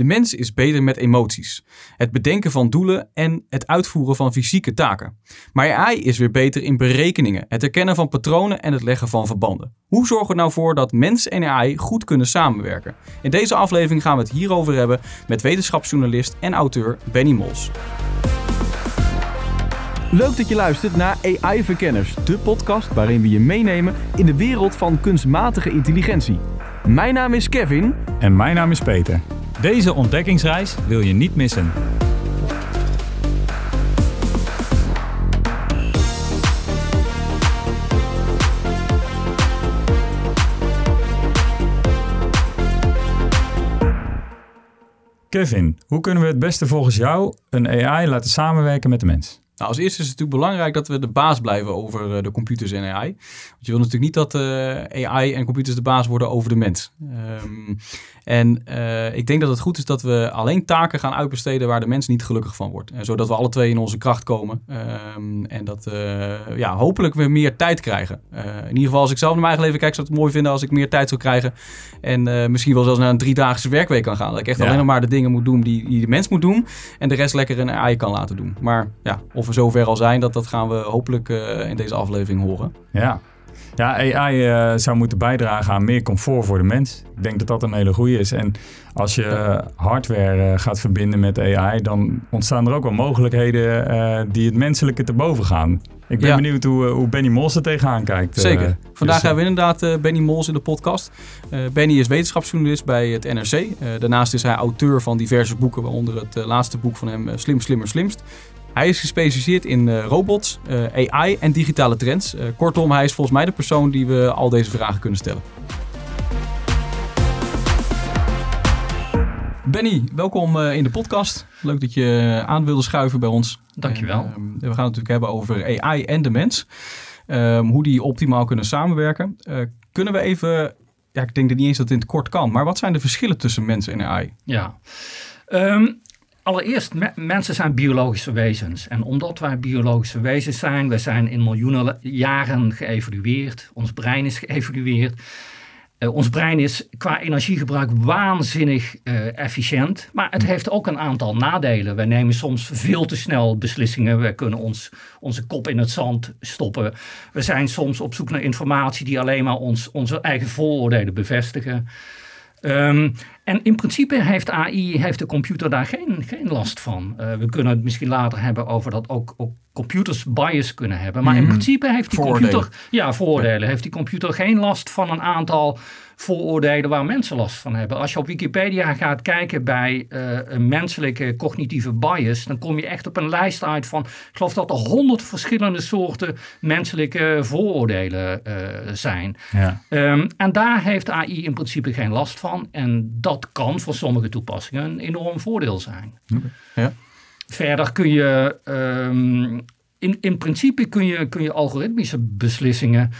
De mens is beter met emoties, het bedenken van doelen en het uitvoeren van fysieke taken. Maar AI is weer beter in berekeningen, het herkennen van patronen en het leggen van verbanden. Hoe zorgen we nou voor dat mens en AI goed kunnen samenwerken? In deze aflevering gaan we het hierover hebben met wetenschapsjournalist en auteur Benny Mols. Leuk dat je luistert naar AI Verkenners, de podcast waarin we je meenemen in de wereld van kunstmatige intelligentie. Mijn naam is Kevin. En mijn naam is Peter. Deze ontdekkingsreis wil je niet missen. Kevin, hoe kunnen we het beste volgens jou een AI laten samenwerken met de mens? Nou, als eerste is het natuurlijk belangrijk dat we de baas blijven over eh, de computers en AI. Want je wil natuurlijk niet dat eh, AI en computers de baas worden over de mens. Um, en uh, ik denk dat het goed is dat we alleen taken gaan uitbesteden waar de mens niet gelukkig van wordt. En zodat we alle twee in onze kracht komen. Um, en dat uh, ja, hopelijk we meer tijd krijgen. Uh, in ieder geval, als ik zelf naar mijn eigen leven kijk, zou ik het mooi vinden als ik meer tijd zou krijgen. En misschien wel zelfs naar een driedaagse werkweek kan gaan. Dat ik echt alleen nog maar de dingen moet doen die, die de mens moet doen. En de rest lekker een AI kan laten doen. Maar ja, of we zover al zijn, dat, dat gaan we hopelijk in deze aflevering horen. Ja, ja, AI uh, zou moeten bijdragen aan meer comfort voor de mens. Ik denk dat dat een hele goede is. En als je hardware uh, gaat verbinden met AI, dan ontstaan er ook wel mogelijkheden uh, die het menselijke te boven gaan. Ik ben ja. benieuwd hoe, hoe Benny Mols er tegenaan kijkt. Zeker. Vandaag dus, hebben we inderdaad Benny Mols in de podcast. Benny is wetenschapsjournalist bij het NRC. daarnaast is hij auteur van diverse boeken, waaronder het laatste boek van hem, Slim, Slimmer, Slimst. Hij is gespecialiseerd in uh, robots, uh, AI en digitale trends. Uh, kortom, hij is volgens mij de persoon die we al deze vragen kunnen stellen. Benny, welkom in de podcast. Leuk dat je aan wilde schuiven bij ons. Dankjewel. En, we gaan het natuurlijk hebben over AI en de mens. Um, hoe die optimaal kunnen samenwerken. kunnen we even, ja, ik denk dat niet eens dat het in het kort kan, maar wat zijn de verschillen tussen mens en AI? Ja, um, Allereerst, mensen zijn biologische wezens. En omdat wij biologische wezens zijn, we zijn in miljoenen jaren geëvolueerd. Ons brein is geëvolueerd. Uh, ons brein is qua energiegebruik waanzinnig uh, efficiënt. Maar het heeft ook een aantal nadelen. Wij nemen soms veel te snel beslissingen. We kunnen ons, onze kop in het zand stoppen. We zijn soms op zoek naar informatie die alleen maar ons, onze eigen vooroordelen bevestigen. Um, en in principe heeft AI, heeft de computer daar geen, geen last van. Uh, we kunnen het misschien later hebben over dat ook, ook computers bias kunnen hebben. Maar in mhm. principe heeft die computer. Ja, vooroordelen. Heeft die computer geen last van een aantal vooroordelen waar mensen last van hebben. Als je op Wikipedia gaat kijken bij uh, een menselijke cognitieve bias, dan kom je echt op een lijst uit van, ik geloof dat er honderd verschillende soorten menselijke vooroordelen uh, zijn. Ja. Um, en daar heeft AI in principe geen last van. En dat kan voor sommige toepassingen een enorm voordeel zijn. Okay. Ja. Verder kun je, um, in, in principe kun je, kun je algoritmische beslissingen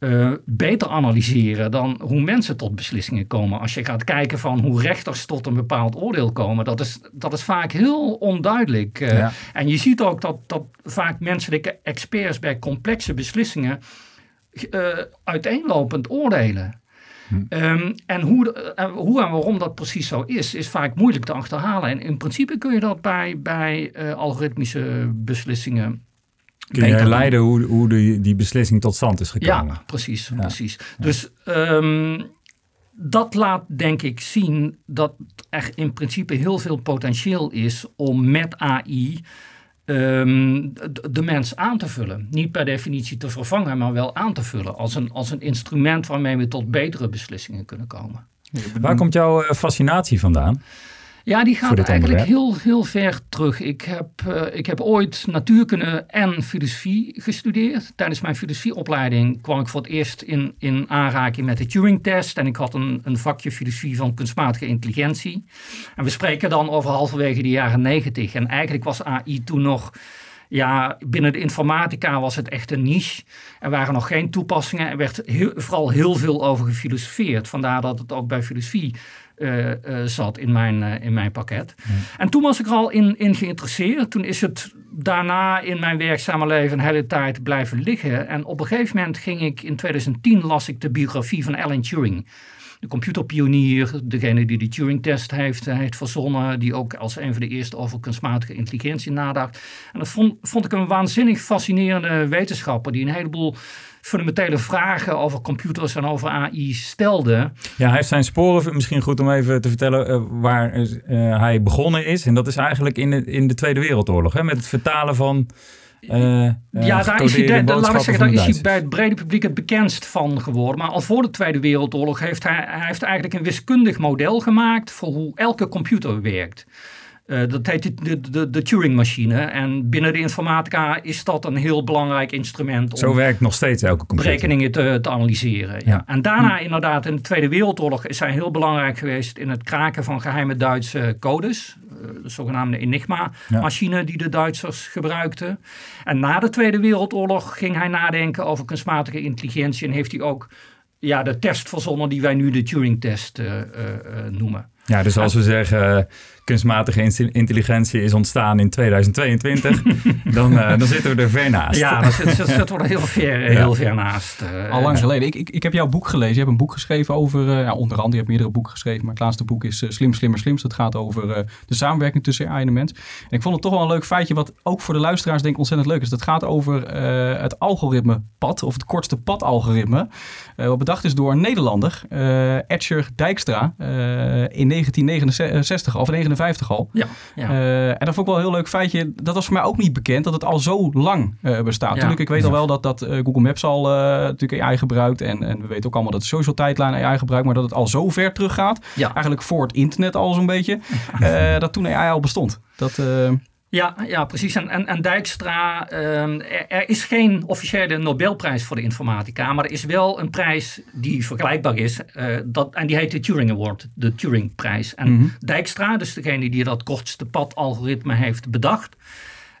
uh, beter analyseren dan hoe mensen tot beslissingen komen. Als je gaat kijken van hoe rechters tot een bepaald oordeel komen, dat is, dat is vaak heel onduidelijk. Uh, ja. En je ziet ook dat, dat vaak menselijke experts bij complexe beslissingen uh, uiteenlopend oordelen. Hm. Um, en hoe, hoe en waarom dat precies zo is, is vaak moeilijk te achterhalen. En in principe kun je dat bij, bij algoritmische beslissingen Kun je leiden hoe, hoe die, die beslissing tot stand is gekomen? Ja, precies. precies. Dus um, dat laat denk ik zien dat er in principe heel veel potentieel is om met AI um, de, de mens aan te vullen. Niet per definitie te vervangen, maar wel aan te vullen. Als een, als een instrument waarmee we tot betere beslissingen kunnen komen. Waar komt jouw eh, fascinatie vandaan? Ja, die gaat eigenlijk heel, heel ver terug. Ik heb, uh, ik heb ooit natuurkunde en filosofie gestudeerd. Tijdens mijn filosofieopleiding kwam ik voor het eerst in, in aanraking met de Turing-test. En ik had een, een vakje filosofie van kunstmatige intelligentie. En we spreken dan over halverwege de jaren negentig. En eigenlijk was AI toen nog ja, binnen de informatica was het echt een niche. Er waren nog geen toepassingen. Er werd heel, vooral heel veel over gefilosofeerd. Vandaar dat het ook bij filosofie uh, uh, zat in mijn, uh, in mijn pakket. En toen was ik er al in, in geïnteresseerd. Toen is het daarna in mijn werkzame leven een hele tijd blijven liggen. En op een gegeven moment ging ik in 2010 las ik de biografie van Alan Turing. de computerpionier, degene die de Turing-test heeft, heeft verzonnen, die ook als een van de eerste over kunstmatige intelligentie nadacht. En dat vond, vond ik een waanzinnig fascinerende wetenschapper die een heleboel fundamentele vragen over computers en over AI stelde. Ja, hij heeft zijn sporen, misschien goed om even te vertellen uh, waar uh, hij begonnen is. En dat is eigenlijk in de, in de Tweede Wereldoorlog, hè, met het vertalen van... Uh, ja, daar is, hij, laat ik zeggen, daar is hij bij het brede publiek het bekendst van geworden. Maar al voor de Tweede Wereldoorlog heeft hij, hij heeft eigenlijk een wiskundig model gemaakt voor hoe elke computer werkt. Uh, dat heet de, de, de Turing-machine. En binnen de informatica is dat een heel belangrijk instrument. Om Zo werkt nog steeds elke computer. Berekeningen te, te analyseren. Ja. En daarna, inderdaad, in de Tweede Wereldoorlog is hij heel belangrijk geweest in het kraken van geheime Duitse codes. Uh, de zogenaamde Enigma-machine ja. die de Duitsers gebruikten. En na de Tweede Wereldoorlog ging hij nadenken over kunstmatige intelligentie. En heeft hij ook ja, de test verzonnen die wij nu de Turing-test uh, noemen. Ja, dus als we zeggen kunstmatige intelligentie is ontstaan in 2022, dan, uh, dan zitten we er ver naast. Ja, we er heel ver, heel ver naast. Uh, Al lang geleden. Ik, ik, ik heb jouw boek gelezen. Je hebt een boek geschreven over, uh, ja, onder andere, je hebt meerdere boeken geschreven, maar het laatste boek is Slim, Slimmer, Slimst. Dat gaat over de samenwerking tussen AI en de mens. En ik vond het toch wel een leuk feitje, wat ook voor de luisteraars denk ik ontzettend leuk is. Dat gaat over het algoritme pad, of het kortste pad-algoritme, wat bedacht is door een Nederlander, Edger Dijkstra, in 1969 of 59 al. Ja, ja. Uh, en dat vond ik wel een heel leuk feitje. Dat was voor mij ook niet bekend dat het al zo lang uh, bestaat. Ja. Natuurlijk, ik weet al wel dat, dat uh, Google Maps al natuurlijk AI gebruikt. En, en we weten ook allemaal dat de social tijdlijn AI gebruikt. Maar dat het al zo ver terug gaat. Ja. Eigenlijk voor het internet al zo'n beetje. dat toen AI al bestond. Dat... Ja, ja, precies. En, en, en Dijkstra, um, er, er, is geen officiële Nobelprijs voor de informatica, maar er is wel een prijs die vergelijkbaar is. Uh, dat, en die heet de Turing Award, de Turingprijs. En mm -hmm. Dijkstra, dus degene die dat kortste pad-algoritme heeft bedacht,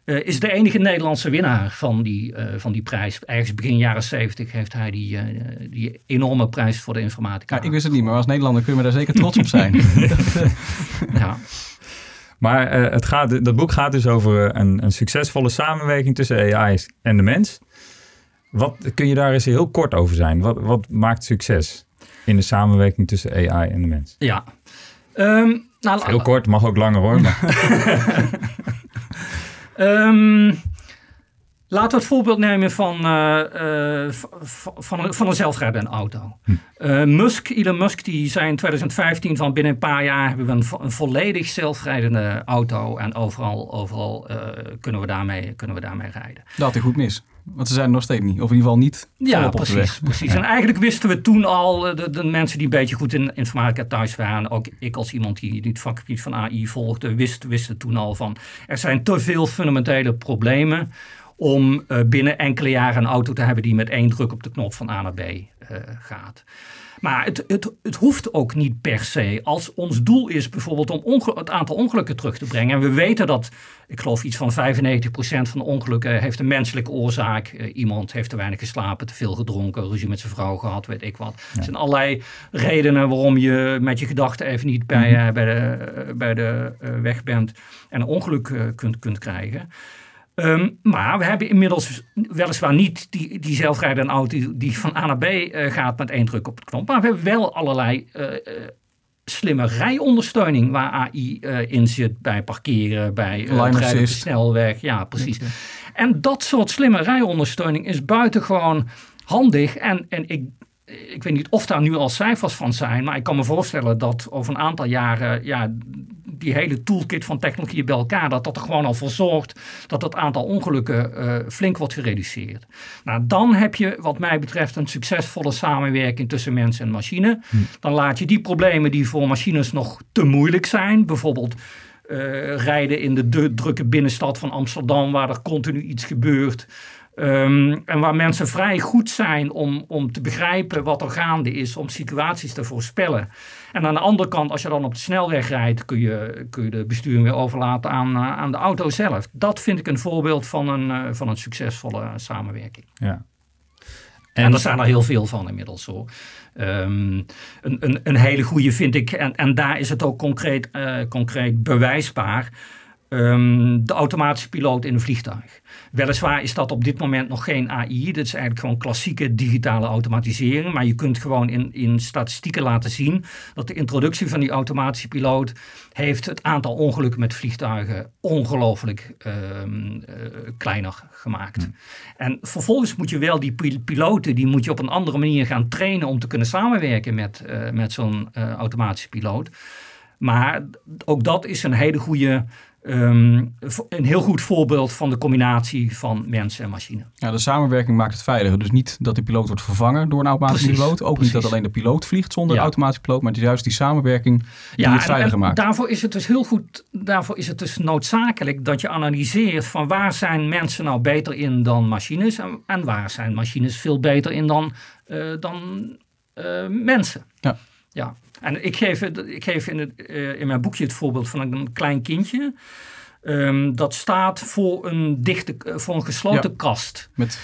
uh, is de enige Nederlandse winnaar van die, uh, van die prijs. Ergens begin jaren 70 heeft hij die, die enorme prijs voor de informatica. Ja, ik wist het niet, maar als Nederlander kun je daar zeker trots op zijn. dat, ja. Maar uh, het gaat, dat boek gaat dus over een, een, succesvolle samenwerking tussen AI en de mens. Wat kun je daar eens heel kort over zijn? Wat, wat maakt succes in de samenwerking tussen AI en de mens? Ja. Um, nou, heel kort, mag ook langer hoor. um, Laten we het voorbeeld nemen van, uh, uh, van, een, van een zelfrijdende auto. Hm. Uh, Musk, Elon Musk, die zei in 2015 van binnen een paar jaar hebben we een, een volledig zelfrijdende auto en overal, overal kunnen, we daarmee, kunnen we daarmee rijden. Dat hij goed mis. Want ze zijn er nog steeds niet. Of in ieder geval niet Ja, precies. precies. Ja. En eigenlijk wisten we toen al, de, de, mensen die een beetje goed in informatica thuis waren, ook ik als iemand die, die het vakgebied van AI volgde, wist, wisten toen al van, er zijn te veel fundamentele problemen om uh, binnen enkele jaren een auto te hebben die met één druk op de knop van A naar B uh, gaat. Maar het, het, het hoeft ook niet per se. Als ons doel is bijvoorbeeld om het aantal ongelukken terug te brengen. En we weten dat, ik geloof iets van 95% van de ongelukken heeft een menselijke oorzaak. Uh, iemand heeft te weinig geslapen, te veel gedronken, ruzie met zijn vrouw gehad, weet ik wat. Ja. Er zijn allerlei redenen waarom je met je gedachten even niet bij, mm -hmm. bij de, bij de weg bent en een ongeluk kunt, kunt krijgen. Um, maar we hebben inmiddels weliswaar niet die, die zelfrijdende auto die, van A naar B uh, gaat met één druk op de knop. Maar we hebben wel allerlei uh, uh, slimme rijondersteuning waar AI in zit bij parkeren, bij uh, rijden op de snelweg. Ja, precies. En dat soort slimme rijondersteuning is buitengewoon handig. En, en ik, ik weet niet of daar nu al cijfers van zijn, maar ik kan me voorstellen dat over een aantal jaren ja, die hele toolkit van technologie bij elkaar, dat dat er gewoon al voor zorgt dat het aantal ongelukken uh, flink wordt gereduceerd. Nou, dan heb je wat mij betreft een succesvolle samenwerking tussen mens en machine. Hm. Dan laat je die problemen die voor machines nog te moeilijk zijn, bijvoorbeeld uh, rijden in de drukke binnenstad van Amsterdam, waar er continu iets gebeurt. Um, en waar mensen vrij goed zijn om, om te begrijpen wat er gaande is, om situaties te voorspellen. En aan de andere kant, als je dan op de snelweg rijdt, kun je, kun je de besturing weer overlaten aan, uh, aan de auto zelf. Dat vind ik een voorbeeld van een, uh, van een succesvolle samenwerking. Ja. En, en er zijn er heel veel van inmiddels hoor. Um, een, een, een hele goede vind ik, en, en daar is het ook concreet, uh, concreet bewijsbaar. Ehm, de automatische piloot in een vliegtuig. Weliswaar is dat op dit moment nog geen AI. Dit is eigenlijk gewoon klassieke digitale automatisering. Maar je kunt gewoon in, in statistieken laten zien dat de introductie van die automatische piloot heeft het aantal ongelukken met vliegtuigen ongelooflijk ehm, eh, kleiner gemaakt. Hmm. En vervolgens moet je wel die pil- piloten, die moet je op een andere manier gaan trainen om te kunnen samenwerken met, eh, met zo'n eh, automatische piloot. Maar ook dat is een hele goede, ehm, een heel goed voorbeeld van de combinatie van mens en machine. Ja, de samenwerking maakt het veiliger. Dus niet dat de piloot wordt vervangen door een automatische Precies, piloot. Ook niet dat alleen de piloot vliegt zonder Ja. automatische piloot. Maar het is juist die samenwerking die het en- veiliger en maakt. Daarvoor is het dus heel goed, daarvoor is het dus noodzakelijk dat je analyseert van waar zijn mensen nou beter in dan machines en, en waar zijn machines veel beter in dan, eh, dan eh, mensen. Ja. ja. En ik geef, het- ik geef in, het, eh, in mijn boekje het voorbeeld van een klein kindje. Ehm, dat staat voor een, dichte, eh, voor een gesloten Ja. kast. Met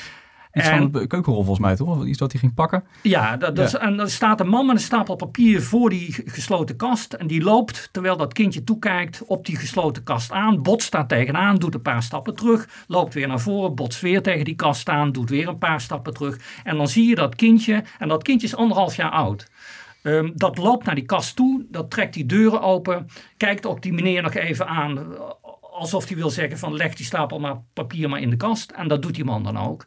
iets En- van de keukenrol volgens mij, toch? Iets wat hij ging pakken. Ja, dat, dat is- en er staat een man met een stapel papier voor die gesloten kast. En die loopt, terwijl dat kindje toekijkt, op die gesloten kast aan. Botst daar tegenaan, doet een paar stappen terug. Loopt weer naar voren, botst weer tegen die kast aan. Doet weer een paar stappen terug. En dan zie je dat kindje, en dat kindje is anderhalf jaar oud. Ehm, dat loopt naar die kast toe, dat trekt die deuren open. Kijkt ook die meneer nog even aan, alsof hij wil zeggen van leg die stapel maar papier maar in de kast. En dat doet die man dan ook.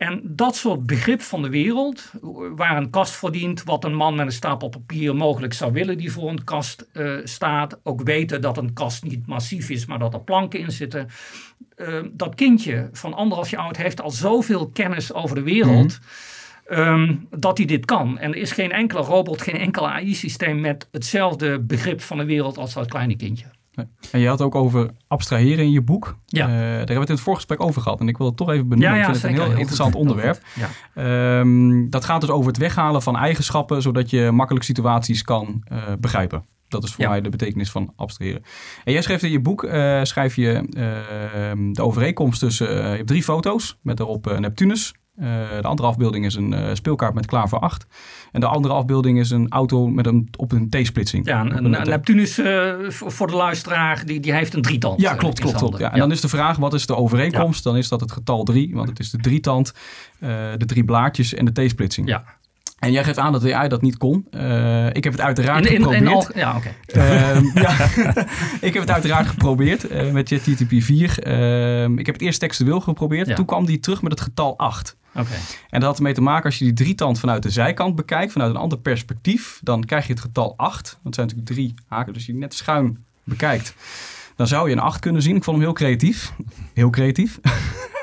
En dat soort begrip van de wereld, waar een kast voor dient, wat een man met een stapel papier mogelijk zou willen die voor een kast eh, staat, ook weten dat een kast niet massief is, maar dat er planken in zitten. Eh, dat kindje van anderhalf jaar oud heeft al zoveel kennis over de wereld. Ehm, dat hij dit kan. En er is geen enkele robot, geen enkel AI-systeem met hetzelfde begrip van de wereld als dat kleine kindje. En je had ook over abstraheren in je boek. Ja. Eh, daar hebben we het in het voorgesprek over gehad. En ik wil het toch even benoemen. ik vind het een heel, interessant onderwerp. Ja. Ehm, dat gaat dus over het weghalen van eigenschappen, zodat je makkelijk situaties kan eh, begrijpen. Dat is voor Ja. mij de betekenis van abstraheren. En jij schrijft in je boek, eh, schrijf je ehm, de overeenkomst tussen, je hebt drie foto's met daarop Neptunus. Eh, de andere afbeelding is een eh, speelkaart met klaver 8. En de andere afbeelding is een auto met een, op een T-splitsing. Ja, een, een- een Neptunus eh, voor voor de luisteraar, die, die heeft een drietand. Ja, eh, klopt, in klopt, klopt. Ja. En dan is de vraag, wat is de overeenkomst? Dan is dat het getal 3, want het is de drietand, eh de drie blaadjes en de T-splitsing. Ja. En jij geeft aan dat de AI dat niet kon. Eh, ik heb het uiteraard In, in, in geprobeerd. al, ja, oké. Ehm, ja. ik heb het uiteraard geprobeerd eh, met ChatGPT 4. Ehm, ik heb het eerst textueel geprobeerd. Ja. Toen kwam die terug met het getal 8. En dat had ermee te maken als je die drietand vanuit de zijkant bekijkt, vanuit een ander perspectief, dan krijg je het getal 8. Dat zijn natuurlijk drie haken, dus je die net schuin bekijkt, dan zou je een 8 kunnen zien. Ik vond hem heel creatief. Heel creatief.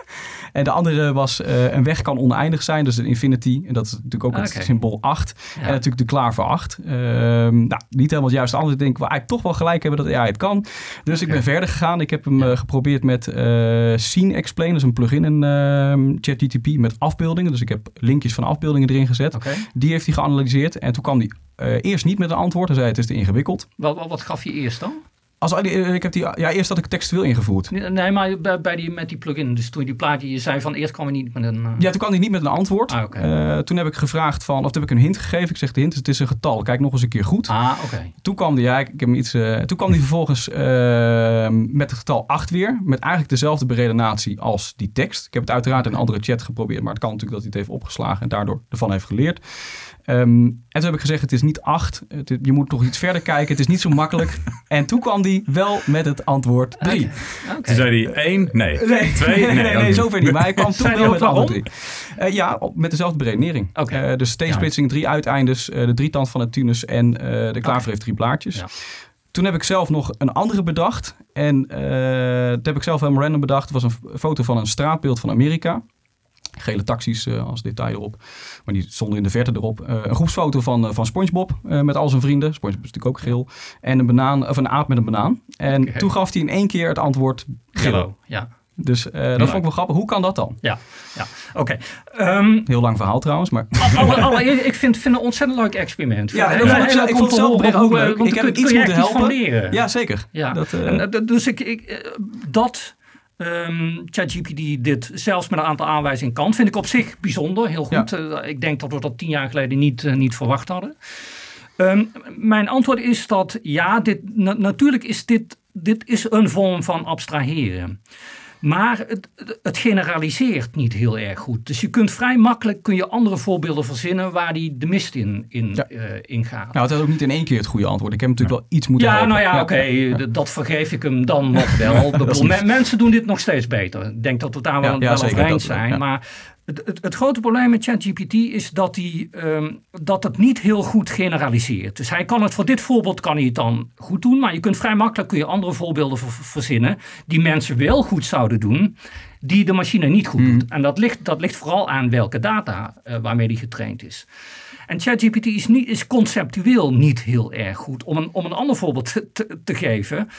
En de andere was eh, een weg kan oneindig zijn, dus een infinity. En dat is natuurlijk ook het symbool 8. Ja. En natuurlijk de klaar voor 8. Ehm, nou, niet helemaal het juiste antwoord. Ik denk, we eigenlijk toch wel gelijk hebben dat AI het kan. Dus ik ben verder gegaan. Ik heb hem eh, geprobeerd met eh Scene Explain. Dat is een plugin in ehm, ChatGTP met afbeeldingen. Dus ik heb linkjes van afbeeldingen erin gezet. Die heeft hij geanalyseerd. En toen kwam hij eerst niet met een antwoord. Hij zei, het is te ingewikkeld. Wat, wat, wat gaf je eerst dan? Als, eh, ik heb die, ja, eerst had ik textueel ingevoerd. Nee, maar bij, bij die, met die plugin. Dus toen je die plaatje, je zei van eerst kwam je niet met een... eh, Ja, toen kwam hij niet met een antwoord. Ah. Eh, toen heb ik gevraagd van, of toen heb ik een hint gegeven. Ik zeg, de hint is, het is een getal. Kijk nog eens een keer goed. Ah, oké. Toen kwam die, ja, ik heb iets, toen kwam die vervolgens met het getal 8 weer. Met eigenlijk dezelfde beredenatie als die tekst. Ik heb het uiteraard in een andere chat geprobeerd. Maar het kan natuurlijk dat hij het heeft opgeslagen en daardoor ervan heeft geleerd. Ehm, en toen heb ik gezegd, het is niet 8. Het is- je moet toch iets verder kijken. Het is niet zo makkelijk. en toen kwam die wel met het antwoord 3. Oké. Toen zei hij één, nee. Nee, Twee, nee, nee, nee, zover niet. Maar hij kwam toen hij wel met antwoord waarom? 3. Eh, ja, op- met dezelfde beredenering. Oké. Eh, dus T-splitsing, drie uiteindes, eh, de drietand van Neptunus en eh, de klaver heeft drie blaadjes. Ja. Toen heb ik zelf nog een andere bedacht. En dat heb ik zelf helemaal random bedacht. Het was een foto van een straatbeeld van Amerika. Gele taxis eh, als detail erop. Maar die stonden in de verte erop. Eh, een groepsfoto van, eh, van SpongeBob met al zijn vrienden. SpongeBob is natuurlijk ook geel. En een, banaan, of een aap met een banaan. En toen gaf hij in één keer het antwoord geel. Ja. Dus dat vond ik wel grappig. Hoe kan dat dan? Ja. ja. Oké. Ehm, Heel lang verhaal trouwens, maar... alle- ik vind, vind het een ontzettend leuk experiment. Ja, ik het vond het zelf- ik vond het ook leuk. want Ik heb kun- iets kun moeten echt iets van helpen. leren. Ja, zeker. Ja, Dat, en, dus ik, ik, dat ehm ChatGPT dit zelfs met een aantal aanwijzingen kan, vind ik op zich bijzonder, heel goed. Eh, ik denk dat we dat tien jaar geleden niet, eh, niet verwacht hadden. Ehm, mijn antwoord is dat ja, dit, na- natuurlijk is dit dit is een vorm van abstraheren. Maar het, het, generaliseert niet heel erg goed. Dus je kunt vrij makkelijk kun je andere voorbeelden verzinnen waar die de mist in, in, Ja. eh, in gaat. Nou, het is ook niet in één keer het goede antwoord. Ik heb natuurlijk wel iets moeten Ja, helpen. nou ja, oké, dat vergeef ik hem dan nog wel. Mensen doen dit nog steeds beter. Ik denk dat we daar wel, wel over eens zijn. Maar het, het, het grote probleem met ChatGPT is dat, hij, ehm, dat het niet heel goed generaliseert. Dus hij kan het voor dit voorbeeld kan hij het dan goed doen. Maar je kunt vrij makkelijk kun je andere voorbeelden ver- verzinnen die mensen wel goed zouden doen. Die de machine niet goed Hmm. doet. En dat ligt, dat ligt vooral aan welke data eh, waarmee die getraind is. En ChatGPT is, niet, is conceptueel niet heel erg goed. Om een, om een ander voorbeeld te, te geven.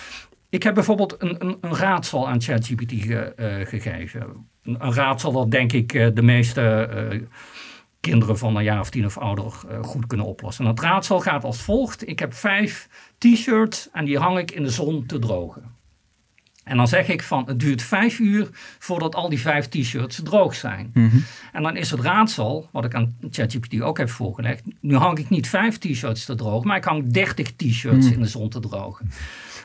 Ik heb bijvoorbeeld een, een, een raadsel aan ChatGPT ge, eh, gegeven. Een, een raadsel dat denk ik eh, de meeste eh, kinderen van een jaar of tien of ouder goed kunnen oplossen. En dat raadsel gaat als volgt. Ik heb vijf t-shirts en die hang ik in de zon te drogen. En dan zeg ik van het duurt vijf uur voordat al die vijf t-shirts droog zijn. En dan is het raadsel, wat ik aan ChatGPT ook heb voorgelegd. Nu hang ik niet vijf t-shirts te drogen, maar ik hang 30 t-shirts in de zon te drogen.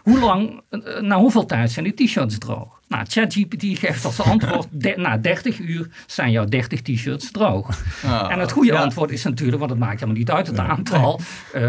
Hoe lang, eh, na hoeveel tijd zijn die t-shirts droog? Nou, ChatGPT geeft als antwoord, de- na 30 uur zijn jouw 30 t-shirts droog. Ah, en het goede ja. antwoord is natuurlijk, want het maakt helemaal niet uit het aantal. eh,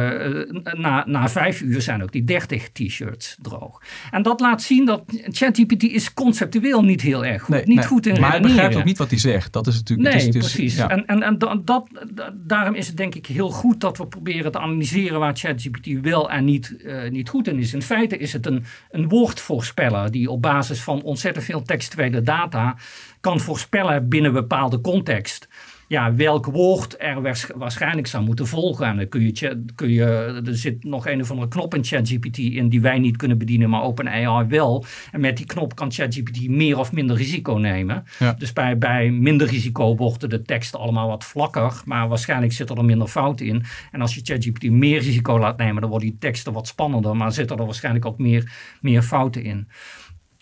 na, na vijf uur zijn ook die 30 t-shirts droog. En dat laat zien dat ChatGPT is conceptueel niet heel erg goed. Nee, niet nee. goed in Maar hij begrijpt ook niet wat hij zegt. Dat is natuurlijk... Nee, het is- het is- precies. ja. En, en, en da- dat, da- daarom is het denk ik heel goed dat we proberen te analyseren waar ChatGPT wel en niet, eh, niet goed in is. In feite is het een, een woordvoorspeller die op basis van ontzettend veel textuele data kan voorspellen binnen een bepaalde context. Ja, welk woord er waars- waarschijnlijk zou moeten volgen. En dan kun je, kun je, er zit nog een of andere knop in ChatGPT in die wij niet kunnen bedienen, maar OpenAI wel. En met die knop kan ChatGPT meer of minder risico nemen. Ja. Dus bij, bij minder risico worden de teksten allemaal wat vlakker, maar waarschijnlijk zitten er minder fouten in. En als je ChatGPT meer risico laat nemen, dan worden die teksten wat spannender, maar zitten er waarschijnlijk ook meer, meer fouten in.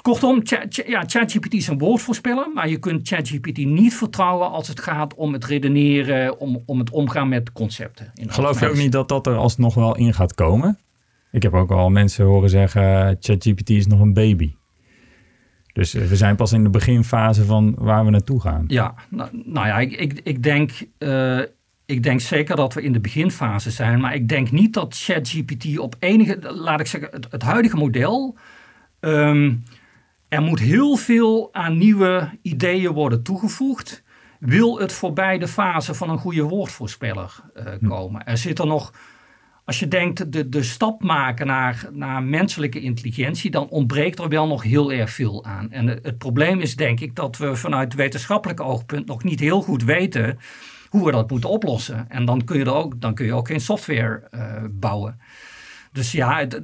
Kortom, ja, ChatGPT is een woordvoorspeller, maar je kunt ChatGPT niet vertrouwen als het gaat om het redeneren, om, om het omgaan met concepten. In Geloof je ook niet dat dat er alsnog wel in gaat komen? Ik heb ook al mensen horen zeggen, ChatGPT is nog een baby. Dus eh, we zijn pas in de beginfase van waar we naartoe gaan. Ja, nou, nou ja, ik, ik, ik, denk, eh, ik denk zeker dat we in de beginfase zijn. Maar ik denk niet dat ChatGPT op enige, laat ik zeggen, het, het huidige model. ehm, er moet heel veel aan nieuwe ideeën worden toegevoegd. Wil het voorbij de fase van een goede woordvoorspeller eh, komen? Er zit er nog. Als je denkt de, de stap maken naar, naar menselijke intelligentie, dan ontbreekt er wel nog heel erg veel aan. En het, het probleem is denk ik dat we vanuit wetenschappelijk oogpunt nog niet heel goed weten hoe we dat moeten oplossen. En dan kun je, er ook, dan kun je ook geen software eh, bouwen. Dus ja, het,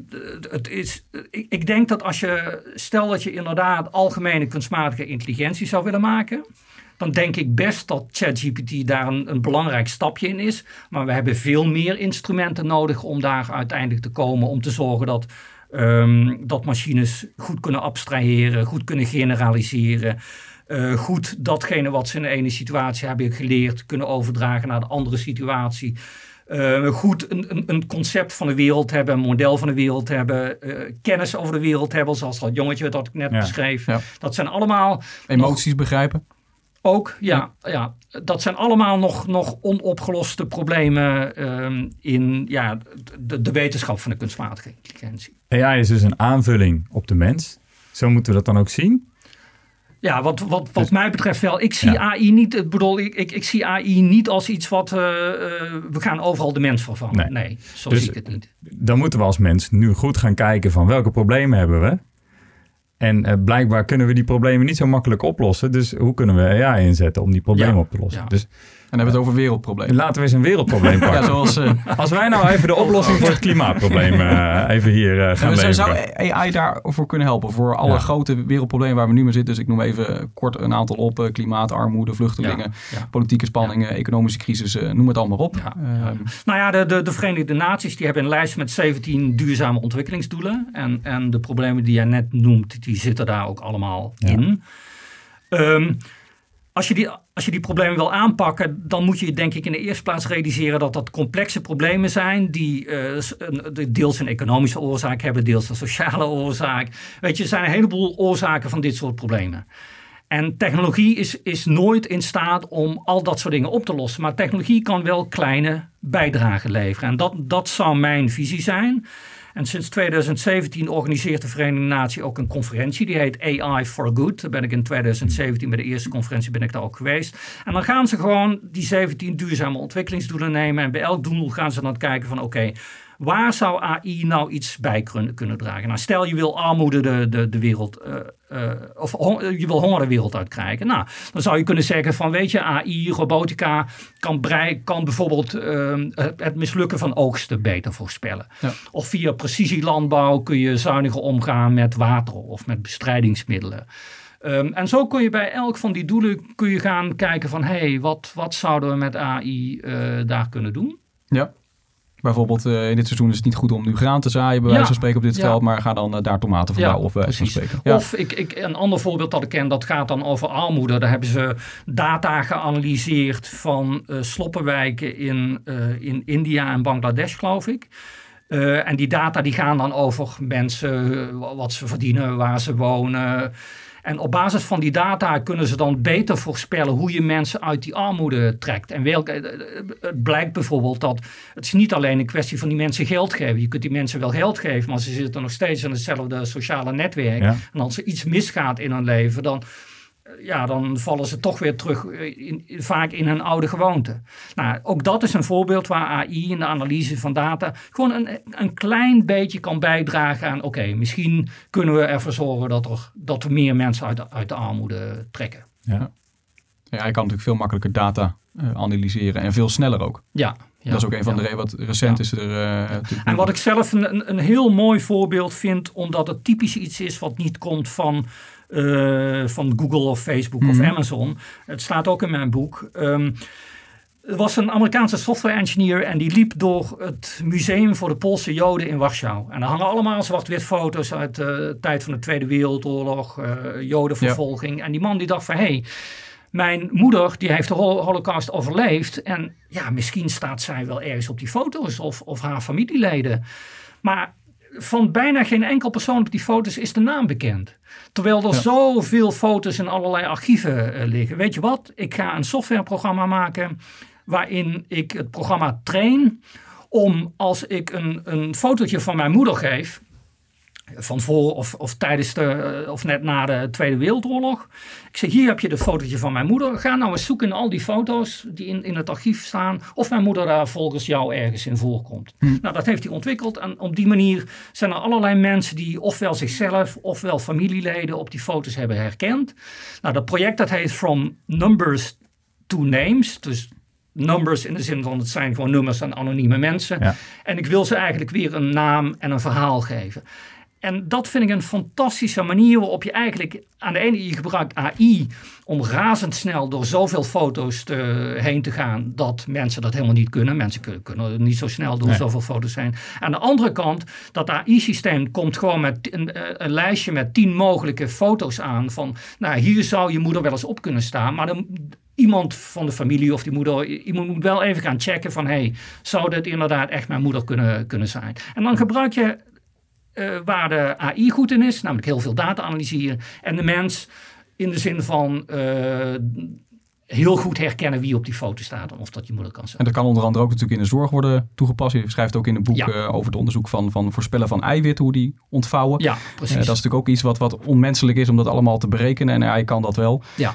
het- is, ik, ik denk dat als je, stel dat je inderdaad algemene kunstmatige intelligentie zou willen maken, dan denk ik best dat ChatGPT daar een, een belangrijk stapje in is. Maar we hebben veel meer instrumenten nodig om daar uiteindelijk te komen. Om te zorgen dat, ehm, dat machines goed kunnen abstraheren, goed kunnen generaliseren. eh, goed datgene wat ze in de ene situatie hebben geleerd kunnen overdragen naar de andere situatie. Eh, goed een, een, een concept van de wereld hebben, een model van de wereld hebben, eh, kennis over de wereld hebben, zoals dat jongetje dat ik net Ja. beschreef. Ja. Dat zijn allemaal Emoties begrijpen. ook, ja, ja. Dat zijn allemaal nog, nog onopgeloste problemen ehm, in ja, de, de wetenschap van de kunstmatige intelligentie. AI is dus een aanvulling op de mens. Zo moeten we dat dan ook zien. Ja, wat, wat, wat mij betreft wel. Ik zie Ja. AI niet, ik bedoel, ik, ik, ik zie AI niet als iets wat eh, eh, we gaan overal de mens vervangen. Nee. Nee, zo Dus- zie ik het niet. Dan moeten we als mens nu goed gaan kijken van welke problemen hebben we. En eh, blijkbaar kunnen we die problemen niet zo makkelijk oplossen. Dus hoe kunnen we AI inzetten om die problemen Ja, op te lossen? ja. Dus hebben we het over wereldproblemen. laten we eens een wereldprobleem pakken. Ja, zoals... eh, Als wij nou even de oplossing voor het klimaatprobleem eh, even hier eh, gaan zou, leveren. zou AI daarvoor kunnen helpen? Voor alle Ja. grote wereldproblemen waar we nu mee zitten. Dus ik noem even kort een aantal op. Klimaat, armoede, vluchtelingen, Ja, ja. politieke spanningen, economische crisis. noem het allemaal op. Ja, Ehm, Nou ja, de, de, de Verenigde Naties die hebben een lijst met 17 duurzame ontwikkelingsdoelen. En, en de problemen die jij net noemt, die zitten daar ook allemaal Ja. in. Ehm, als je, die, als je die problemen wil aanpakken, dan moet je denk ik in de eerste plaats realiseren dat dat complexe problemen zijn die uh, deels een economische oorzaak hebben, deels een sociale oorzaak. Weet je, er zijn een heleboel oorzaken van dit soort problemen. En technologie is, is nooit in staat om al dat soort dingen op te lossen. Maar technologie kan wel kleine bijdragen leveren. En dat, dat zou mijn visie zijn. En sinds 2017 organiseert de Verenigde Naties ook een conferentie. Die heet AI for Good. Daar ben ik in 2017 bij de eerste conferentie ben ik daar ook geweest. En dan gaan ze gewoon die 17 duurzame ontwikkelingsdoelen nemen. En bij elk doel gaan ze dan kijken van oké, Waar zou AI nou iets bij kunnen, kunnen dragen? Nou, stel je wil armoede de, de, de wereld, uh, uh, of je wil honger de wereld uitkrijgen. Nou, dan zou je kunnen zeggen van weet je, AI, robotica kan, brei, kan bijvoorbeeld uh, het mislukken van oogsten beter voorspellen. Ja. Of via precisielandbouw kun je zuiniger omgaan met water of met bestrijdingsmiddelen. Um, en zo kun je bij elk van die doelen kun je gaan kijken van hé, hey, wat, wat zouden we met AI uh, daar kunnen doen? Ja. Bijvoorbeeld uh, in dit seizoen is het niet goed om nu graan te zaaien, bij wijze van spreken op dit veld, maar ga dan uh, daar tomaten verbouwen of bij wijze van spreken. Ja. Of ik, ik, een ander voorbeeld dat ik ken, dat gaat dan over armoede. Daar hebben ze data geanalyseerd van uh, sloppenwijken in, in India en Bangladesh, geloof ik. en die data die gaan dan over mensen, wat ze verdienen, waar ze wonen. En op basis van die data kunnen ze dan beter voorspellen hoe je mensen uit die armoede trekt. En welke, eh, eh, het blijkt bijvoorbeeld dat het is niet alleen een kwestie van die mensen geld geven. Je kunt die mensen wel geld geven, maar ze zitten nog steeds in hetzelfde sociale netwerk. En als er iets misgaat in hun leven, dan ja, dan vallen ze toch weer terug in, vaak in hun oude gewoonte. Nou, ook dat is een voorbeeld waar AI in de analyse van data gewoon een, een klein beetje kan bijdragen aan, oké, misschien kunnen we ervoor zorgen dat, er, dat we meer mensen uit de, uit de armoede trekken. Ja. ja, je kan natuurlijk veel makkelijker data uh, analyseren en veel sneller ook. Ja, ja, dat is ook een van de redenen wat recent is er. Uh, en wat ik zelf een, een heel mooi voorbeeld vind, omdat het typisch iets is wat niet komt van uh, van Google of Facebook of mhm. Amazon. Het staat ook in mijn boek. Um, er was een Amerikaanse software engineer en die liep door het museum voor de Poolse Joden in Warschau. En daar hangen allemaal zwart-wit foto's uit de tijd van de Tweede Wereldoorlog, uh, Jodenvervolging. En die man die dacht van hé, hey, mijn moeder die heeft de holocaust overleefd en ja, misschien staat zij wel ergens op die foto's of, of haar familieleden. Maar van bijna geen enkel persoon op die foto's is de naam bekend. Terwijl er zoveel foto's in allerlei archieven uh, liggen. Weet je wat? Ik ga een softwareprogramma maken waarin ik het programma train om als ik een, een fotootje van mijn moeder geef, van voor of, of tijdens de, eh, of net na de Tweede Wereldoorlog. Ik zeg, hier heb je de fotootje van mijn moeder. Ga nou eens zoeken in al die foto's die in, in het archief staan. Of mijn moeder daar volgens jou ergens in voorkomt. Hm. Nou, dat heeft hij ontwikkeld. En op die manier zijn er allerlei mensen die ofwel zichzelf ofwel familieleden op die foto's hebben herkend. Nou, dat project dat heet From Numbers to Names. Dus numbers in de zin van het zijn gewoon nummers aan anonieme mensen. Ja. En ik wil ze eigenlijk weer een naam en een verhaal geven. En dat vind ik een fantastische manier waarop je eigenlijk aan de ene je gebruikt AI om razendsnel door zoveel foto's te, heen te gaan dat mensen dat helemaal niet kunnen. Mensen kunnen, kunnen niet zo snel door zoveel foto's heen. Aan de andere kant, dat AI-systeem komt gewoon met een, eh, een, lijstje met tien mogelijke foto's aan van, nou hier zou je moeder wel eens op kunnen staan, maar dan, iemand van de familie of die moeder, iemand moet wel even gaan checken van, hey, zou dit inderdaad echt mijn moeder kunnen, kunnen zijn? En dan gebruik je uh, waar de AI goed in is, namelijk heel veel data analyseren. En de mens in de zin van uh, heel goed herkennen wie op die foto staat en of dat je moeder kan zijn. En dat kan onder andere ook natuurlijk in de zorg worden toegepast. Je schrijft ook in een boek ja. uh, over het onderzoek van, van voorspellen van eiwitten, hoe die ontvouwen. Ja, precies. dat is natuurlijk ook iets wat, wat onmenselijk is om dat allemaal te berekenen en AI kan dat wel. Ja.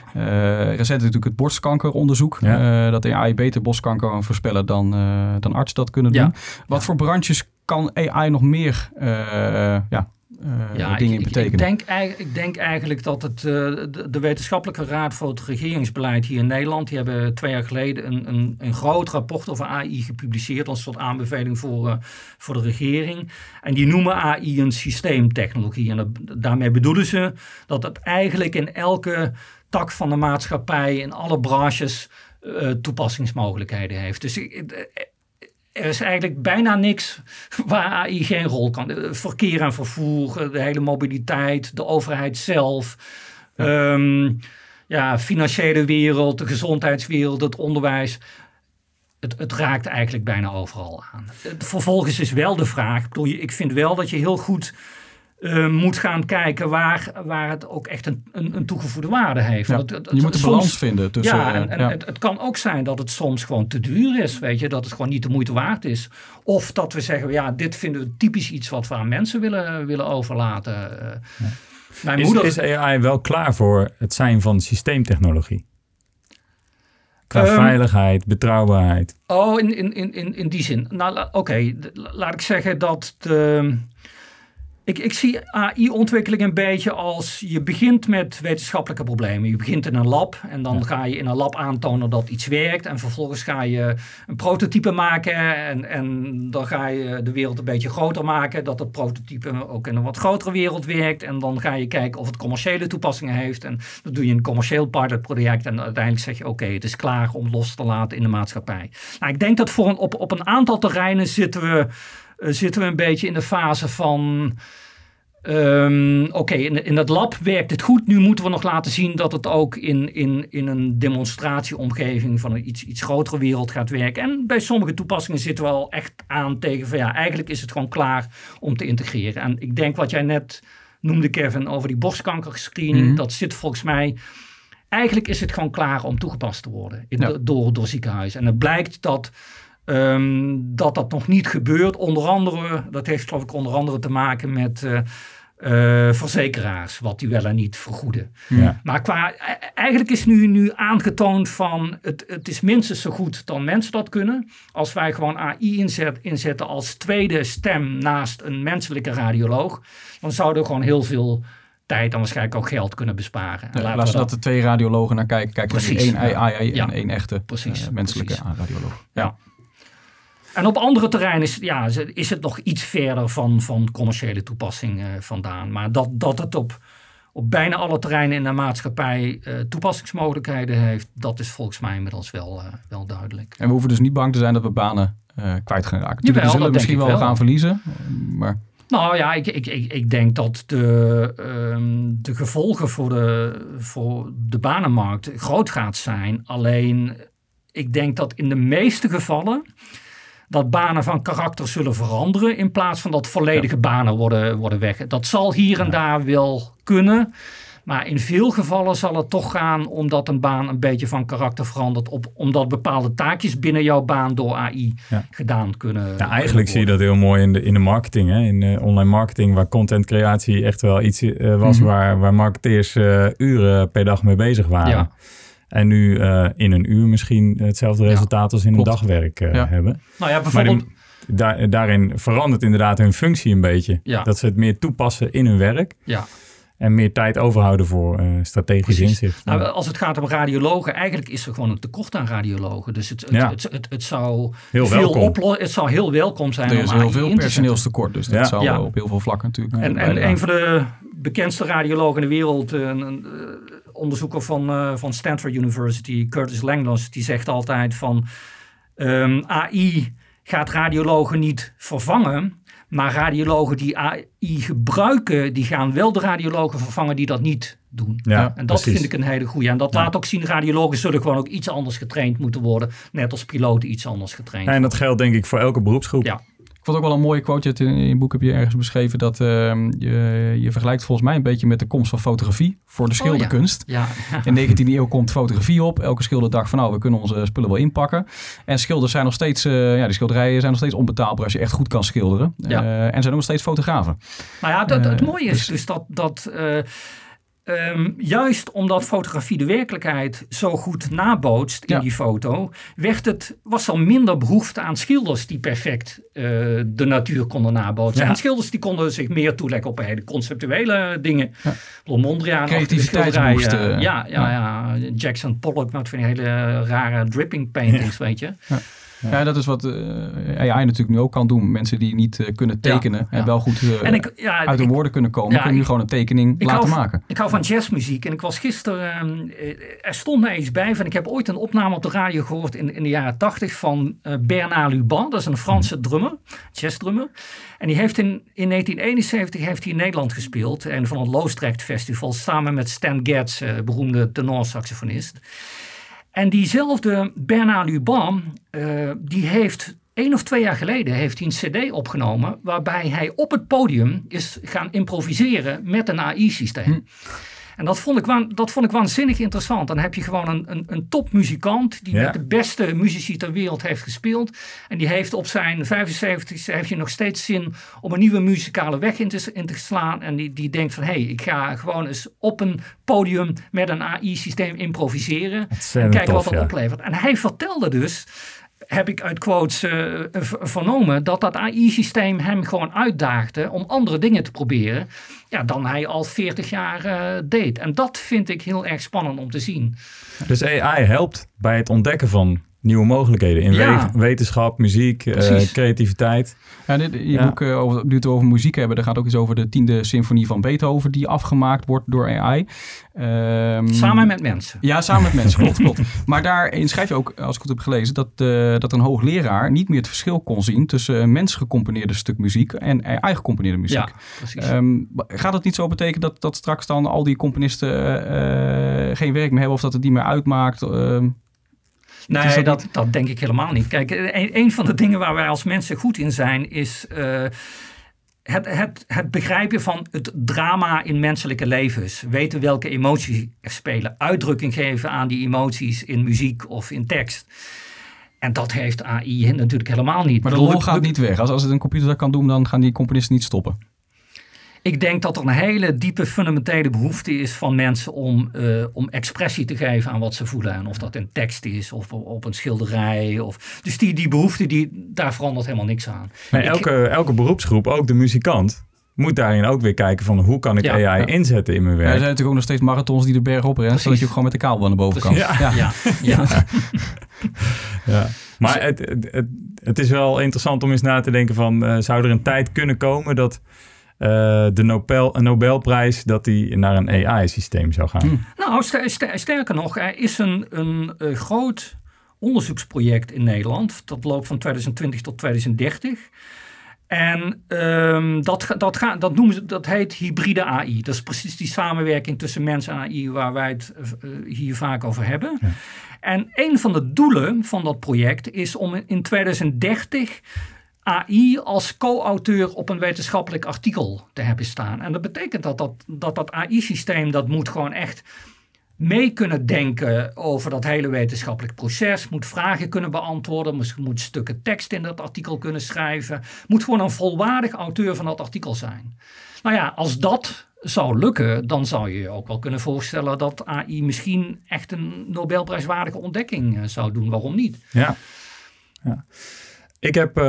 recent natuurlijk het borstkankeronderzoek. Ja. dat AI beter borstkanker kan voorspellen dan, dan artsen dat kunnen doen. Ja. Wat voor branches kan AI nog meer ja, uh, ja, dingen ik, betekenen? Ik denk, ik denk eigenlijk dat het, uh, de, de, Wetenschappelijke Raad voor het Regeringsbeleid hier in Nederland, die hebben twee jaar geleden een, een, een groot rapport over AI gepubliceerd als soort aanbeveling voor, uh, voor de regering. En die noemen AI een systeemtechnologie. En dat, daarmee bedoelen ze dat het eigenlijk in elke tak van de maatschappij, in alle branches, toepassingsmogelijkheden heeft. Dus er is eigenlijk bijna niks waar AI geen rol kan. Verkeer en vervoer, de hele mobiliteit, de overheid zelf. Ja. Um, ja, financiële wereld, de gezondheidswereld, het onderwijs. Het, het raakt eigenlijk bijna overal aan. Vervolgens is wel de vraag, ik, bedoel, ik vind wel dat je heel goed uh, moet gaan kijken waar, waar het ook echt een, een, een toegevoegde waarde heeft. Ja, het, het, je moet een balans vinden tussen... Ja, en, en ja. Het, het, kan ook zijn dat het soms gewoon te duur is, weet je. Dat het gewoon niet de moeite waard is. Of dat we zeggen, ja, dit vinden we typisch iets wat we aan mensen willen, willen overlaten. Ja. Mijn is, moeder... is AI wel klaar voor het zijn van systeemtechnologie? Qua um, veiligheid, betrouwbaarheid. Oh, in, in, in, in die zin. Nou, oké, okay. laat ik zeggen dat de, ik, ik zie AI-ontwikkeling een beetje als je begint met wetenschappelijke problemen. Je begint in een lab en dan ja. ga je in een lab aantonen dat iets werkt. En vervolgens ga je een prototype maken en, en dan ga je de wereld een beetje groter maken. Dat het prototype ook in een wat grotere wereld werkt. En dan ga je kijken of het commerciële toepassingen heeft. En dan doe je een commercieel pilotproject en uiteindelijk zeg je oké, het is klaar om los te laten in de maatschappij. Nou, ik denk dat voor een, op, op een aantal terreinen zitten we zitten we een beetje in de fase van. Um, Oké, in, in dat lab werkt het goed. Nu moeten we nog laten zien dat het ook in, in, in een demonstratieomgeving van een iets, iets grotere wereld gaat werken. En bij sommige toepassingen zitten we al echt aan tegen van ja, eigenlijk is het gewoon klaar om te integreren. En ik denk wat jij net noemde, Kevin, over die borstkankerscreening, mm dat zit volgens mij. Eigenlijk is het gewoon klaar om toegepast te worden in, ja. door, door ziekenhuizen. En het blijkt dat Um, dat dat nog niet gebeurt. Onder andere, dat heeft geloof ik onder andere te maken met uh, uh, verzekeraars, wat die wel en niet vergoeden. Ja. Maar qua, eigenlijk is nu, nu aangetoond van het, het is minstens zo goed dan mensen dat kunnen. Als wij gewoon AI inzet, inzetten als tweede stem naast een menselijke radioloog, dan zouden we gewoon heel veel tijd en waarschijnlijk ook geld kunnen besparen. Ja, laten we dat de twee radiologen naar kijken. Kijk, Precies. één AI en één echte Precies. Uh, menselijke Precies. radioloog. Ja. En op andere terreinen is, ja, is het nog iets verder van, van commerciële toepassing uh, vandaan. Maar dat, dat het op, op bijna alle terreinen in de maatschappij uh, toepassingsmogelijkheden heeft, dat is volgens mij inmiddels wel, uh, wel duidelijk. En we hoeven dus niet bang te zijn dat we banen kwijt gaan raken. Jawel, we zullen misschien wel, wel gaan verliezen, maar... Nou ja, ik, ik, ik, ik denk dat de, um, de gevolgen voor de, voor de banenmarkt groot gaat zijn. Alleen, ik denk dat in de meeste gevallen dat banen van karakter zullen veranderen in plaats van dat volledige banen worden, worden weg. Dat zal hier en daar wel kunnen. Maar in veel gevallen zal het toch gaan omdat een baan een beetje van karakter verandert. Op, omdat bepaalde taakjes binnen jouw baan door AI gedaan kunnen ja, Eigenlijk zie je dat heel mooi in de, in de marketing. Hè? In de online marketing waar contentcreatie echt wel iets uh, was mm -hmm. waar, waar marketeers uh, uren per dag mee bezig waren. Ja. En nu uh, in een uur misschien hetzelfde resultaat ja, als in klopt. een dagwerk uh, ja. hebben. Nou ja, bijvoorbeeld... Die, daar, daarin verandert inderdaad hun functie een beetje. Ja. Dat ze het meer toepassen in hun werk. Ja. En meer tijd overhouden voor uh, strategisch Precies. inzicht. Nou, als het gaat om radiologen, eigenlijk is er gewoon een tekort aan radiologen. Dus het, het, ja. het, het, het, zou heel veel welkom. het zou heel welkom zijn. Er is heel veel personeelstekort, dus dat ja. zou ja. op heel veel vlakken natuurlijk. En, en een van de bekendste radiologen in de wereld, een, een onderzoeker van, uh, van Stanford University, Curtis Langlos, die zegt altijd van um, AI gaat radiologen niet vervangen, maar radiologen die AI gebruiken, die gaan wel de radiologen vervangen die dat niet doen. Ja, en dat precies. vind ik een hele goede. En dat ja. laat ook zien, radiologen zullen gewoon ook iets anders getraind moeten worden. Net als piloten iets anders getraind En dat geldt denk ik voor elke beroepsgroep. Ja. Ik vond ook wel een mooie quote. In je boek heb je ergens beschreven dat uh, je, je vergelijkt volgens mij een beetje met de komst van fotografie voor de schilderkunst. Oh, ja. Ja. In de 19e eeuw komt fotografie op. Elke schilder dacht van nou, we kunnen onze spullen wel inpakken. En schilders zijn nog steeds, uh, ja, die schilderijen zijn nog steeds onbetaalbaar als je echt goed kan schilderen. Ja. Uh, en zijn nog steeds fotografen. Nou ja, dat, het mooie is dus, dus dat. dat Um, juist omdat fotografie de werkelijkheid zo goed nabootst in ja. die foto, werd het, was er minder behoefte aan schilders die perfect uh, de natuur konden nabootsen. Ja. En schilders die konden zich meer toeleggen op hele conceptuele dingen. Ja. Mondriaan. Uh, ja, ja, ja, Jackson Pollock met van die hele rare dripping paintings, weet je. Ja, dat is wat uh, AI natuurlijk nu ook kan doen. Mensen die niet uh, kunnen tekenen en wel goed en ik, ja, uit de ik, woorden kunnen komen, kunnen nu gewoon een tekening laten hou, maken. Ik hou van jazzmuziek en ik was gisteren, ehm, er stond mij iets bij van, ik heb ooit een opname op de radio gehoord in, in de jaren tachtig van Bernard Luban, dat is een Franse drummer, jazzdrummer. En die heeft in, in 1971 heeft hij in Nederland gespeeld, en van het Loostrecht Festival, samen met Stan Getz, beroemde tenorsaxofonist. En diezelfde Bernard Luban, uh, die heeft één of twee jaar geleden heeft een cd opgenomen waarbij hij op het podium is gaan improviseren met een AI-systeem. Hm. En dat vond, ik, dat vond ik waanzinnig interessant. Dan heb je gewoon een, een, een topmuzikant die met de beste muzici ter wereld heeft gespeeld. En die heeft op zijn 75 heeft je nog steeds zin om een nieuwe muzikale weg in te, in te slaan. En die, die denkt van hé, hey, ik ga gewoon eens op een podium met een AI-systeem improviseren. En kijken wat dat oplevert. En hij vertelde dus heb ik uit quotes uh, vernomen dat dat AI-systeem hem gewoon uitdaagde om andere dingen te proberen ja, dan hij al 40 jaar uh, deed. En dat vind ik heel erg spannend om te zien. Dus AI helpt bij het ontdekken van nieuwe mogelijkheden in ja. wetenschap, muziek, uh, creativiteit. Ja, dit, je boek uh, over, nu het over muziek hebben, daar gaat ook iets over de tiende symfonie van Beethoven die afgemaakt wordt door AI. Um, ehm, samen met mensen. Ja, samen met mensen, klopt, klopt. Maar daarin schrijf je ook, als ik het heb gelezen, dat, uh, dat een hoogleraar niet meer het verschil kon zien tussen een mens gecomponeerde stuk muziek en AI gecomponeerde muziek. Ja, precies. Um, gaat het niet zo betekenen dat, dat straks dan al die componisten geen werk meer hebben of dat het niet meer uitmaakt? Nee, dat, dat, denk ik helemaal niet. Kijk, een, een, van de dingen waar wij als mensen goed in zijn, is uh, het, het, het begrijpen van het drama in menselijke levens. Weten welke emoties er spelen. Uitdrukking geven aan die emoties in muziek of in tekst. En dat heeft AI natuurlijk helemaal niet. Maar de rol gaat niet weg. Als, als het een computer dat kan doen, dan gaan die componisten niet stoppen. Ik denk dat er een hele diepe fundamentele behoefte is van mensen om, uh, om expressie te geven aan wat ze voelen. En of dat in tekst is of op een schilderij. Of, dus die, die behoefte, die, daar verandert helemaal niks aan. Maar elke, elke beroepsgroep, ook de muzikant, moet daarin ook weer kijken van hoe kan ik AI inzetten in mijn werk. er zijn natuurlijk ook nog steeds marathons die de berg op rennen, zodat je ook gewoon met de kabel aan de bovenkant. Ja. Ja. Ja. ja. ja. Maar het, het, het, is wel interessant om eens na te denken van, uh, zou er een tijd kunnen komen dat uh, de Nobel, Nobelprijs dat die naar een AI-systeem zou gaan. Hmm. Nou, sterker nog, er is een, een, een, groot onderzoeksproject in Nederland. Dat loopt van 2020 tot 2030. En um, dat, dat, ga, dat, noemen ze, dat heet hybride AI. Dat is precies die samenwerking tussen mens en AI waar wij het uh, hier vaak over hebben. Ja. En een van de doelen van dat project is om in 2030 AI als co-auteur op een wetenschappelijk artikel te hebben staan. En dat betekent dat dat, dat, dat AI-systeem dat moet gewoon echt mee kunnen denken over dat hele wetenschappelijk proces, moet vragen kunnen beantwoorden, moet stukken tekst in dat artikel kunnen schrijven, moet gewoon een volwaardig auteur van dat artikel zijn. Nou ja, als dat zou lukken, dan zou je je ook wel kunnen voorstellen dat AI misschien echt een Nobelprijswaardige ontdekking eh, zou doen. Waarom niet? Ja. ja. Ik heb uh,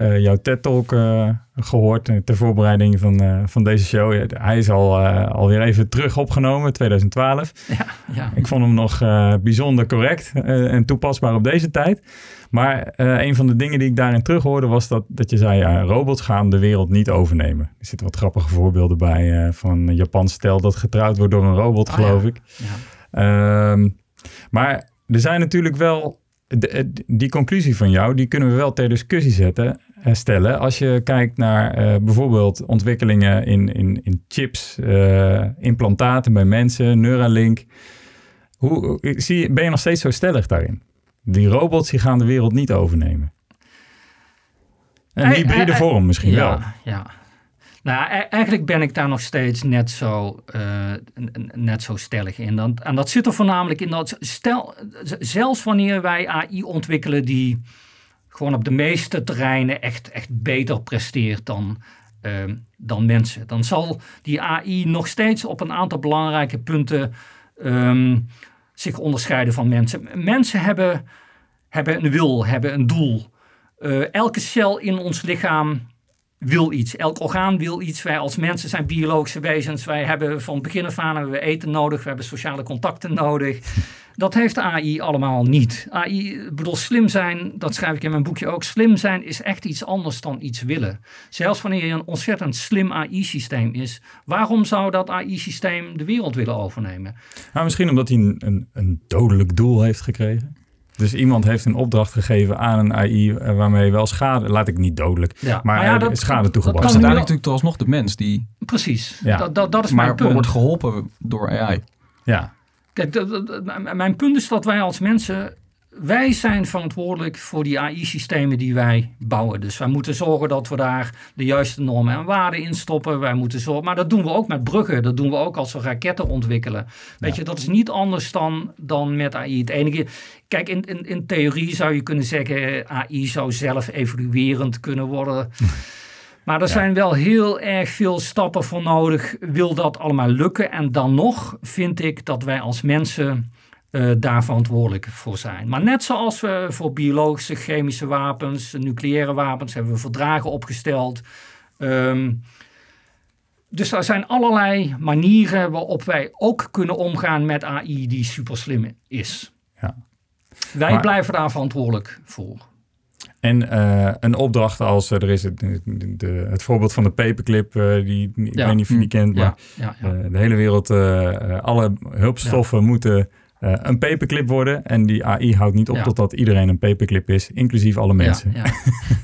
uh, jouw TED-talk uh, gehoord ter voorbereiding van, van deze show. Hij is al, alweer even terug opgenomen, 2012. Ja, ja. Ik vond hem nog bijzonder correct en toepasbaar op deze tijd. Maar een van de dingen die ik daarin terug hoorde was dat, dat je zei... Ja, robots gaan de wereld niet overnemen. Er zitten wat grappige voorbeelden bij van een Japans stel dat getrouwd wordt door een robot, ah, geloof ik. Ja. Um, maar er zijn natuurlijk wel die conclusie van jou, die kunnen we wel ter discussie zetten, uh, stellen. Als je kijkt naar uh, bijvoorbeeld ontwikkelingen in, in, in chips, uh, implantaten bij mensen, Neuralink. Hoe, zie, ben je nog steeds zo stellig daarin? Die robots die gaan de wereld niet overnemen. Een hybride vorm misschien ja, wel. Ja, nou, e-, eigenlijk ben ik daar nog steeds net zo, uh, net zo stellig in. En dat zit er voornamelijk in dat, stel, zelfs wanneer wij AI ontwikkelen die gewoon op de meeste terreinen echt, echt beter presteert dan, uh, dan mensen, dan zal die AI nog steeds op een aantal belangrijke punten um, zich onderscheiden van mensen. Mensen hebben, hebben een wil, hebben een doel. Uh, elke cel in ons lichaam wil iets. Elk orgaan wil iets. Wij als mensen zijn biologische wezens. Wij hebben van begin af aan hebben we eten nodig. We hebben sociale contacten nodig. Dat heeft AI allemaal niet. AI, bedoel, slim zijn, dat schrijf ik in mijn boekje ook. Slim zijn is echt iets anders dan iets willen. Zelfs wanneer je een ontzettend slim AI-systeem is, waarom zou dat AI-systeem de wereld willen overnemen? Nou, misschien omdat hij een, een, een dodelijk doel heeft gekregen. Dus iemand heeft een opdracht gegeven aan een AI eh, waarmee wel schade, laat ik niet dodelijk, Ja, maar, maar ja, dat- is schade dat toegebracht. Het is uiteindelijk natuurlijk alsnog de mens die Precies, Ja. dat, dat, dat is maar mijn punt. wordt geholpen door AI. Ja, Kijk, dat- dat- dat- mijn punt is dat wij als mensen, wij zijn verantwoordelijk voor die AI-systemen die wij bouwen. Dus wij moeten zorgen dat we daar de juiste normen en waarden in stoppen. Wij moeten zorgen, maar dat doen we ook met bruggen. Dat doen we ook als we raketten ontwikkelen. Weet je, dat is niet anders dan, dan met AI. Het enige, kijk, in, in, in theorie zou je kunnen zeggen, AI zou zelf evoluerend kunnen worden. Maar er zijn wel heel erg veel stappen voor nodig. Wil dat allemaal lukken? En dan nog vind ik dat wij als mensen eh, daar verantwoordelijk voor zijn. Maar net zoals we voor biologische, chemische wapens, nucleaire wapens, hebben we verdragen opgesteld. Ehm, dus er zijn allerlei manieren waarop wij ook kunnen omgaan met AI die super slim is. Ja. Wij Maar- blijven daar verantwoordelijk voor. En eh, een opdracht als, eh, er is het, de, het voorbeeld van de paperclip, die, ik Ja. weet niet of je die kent, maar Ja, ja, ja. de hele wereld, alle hulpstoffen moeten eh, een paperclip worden. En die AI houdt niet op Ja. totdat iedereen een paperclip is, inclusief alle mensen. Ja, ja.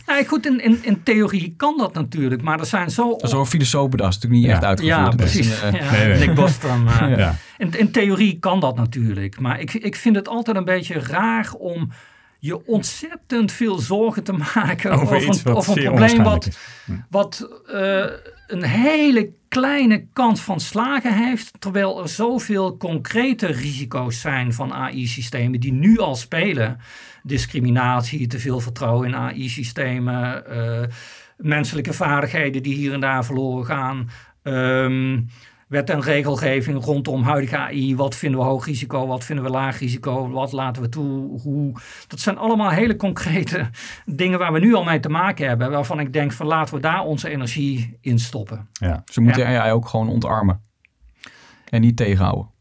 nou, goed, in, in, in theorie kan dat natuurlijk, maar er zijn zo... Filosoof bedacht. Dat is natuurlijk niet Ja. echt uitgevoerd. ja, precies. een, eh, ja. Nee, nee. Nick Bostrom. eh. Ja. in, in theorie kan dat natuurlijk, maar ik, ik vind het altijd een beetje raar om je ontzettend veel zorgen te maken Over over, iets een, wat over een probleem wat, is. wat eh, een hele kleine kans van slagen heeft, terwijl er zoveel concrete risico's zijn van AI-systemen die nu al spelen. Discriminatie, te veel vertrouwen in AI-systemen, eh, menselijke vaardigheden die hier en daar verloren gaan. ehm, wet en regelgeving rondom huidige AI. Wat vinden we hoog risico? Wat vinden we laag risico? Wat laten we toe? Hoe? Dat zijn allemaal hele concrete dingen waar we nu al mee te maken hebben. Waarvan ik denk van laten we daar onze energie in stoppen. Ja. Ze moeten AI ook gewoon ontarmen. En niet tegenhouden.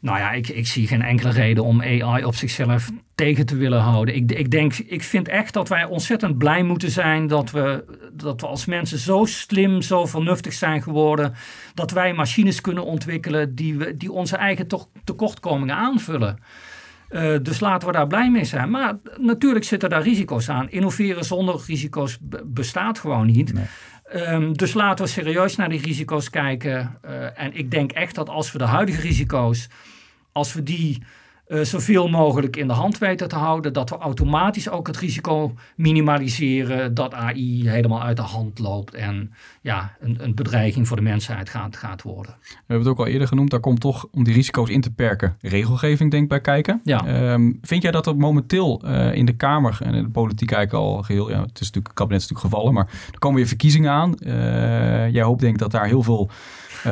Nou ja, ik, ik zie geen enkele reden om AI op zichzelf tegen te willen houden. Ik, ik denk, ik vind echt dat wij ontzettend blij moeten zijn dat we, dat we als mensen zo slim, zo vernuftig zijn geworden. Dat wij machines kunnen ontwikkelen die, we, die onze eigen tekortkomingen aanvullen. Eh, dus laten we daar blij mee zijn. Maar natuurlijk zitten daar risico's aan. Innoveren zonder risico's be- bestaat gewoon niet. Ehm, dus laten we serieus naar die risico's kijken. Eh, en ik denk echt dat als we de huidige risico's, als we die eh, zoveel mogelijk in de hand weten te houden, dat we automatisch ook het risico minimaliseren dat AI helemaal uit de hand loopt en ja, een, een bedreiging voor de mensheid gaat, gaat worden. We hebben het ook al eerder genoemd. Daar komt toch om die risico's in te perken regelgeving denk ik bij kijken. Ja. Ehm, vind jij dat er momenteel eh, in de Kamer en in de politiek eigenlijk al geheel... Ja, het, is natuurlijk, het kabinet is natuurlijk gevallen, maar er komen weer verkiezingen aan. Eh, jij hoopt denk ik dat daar heel veel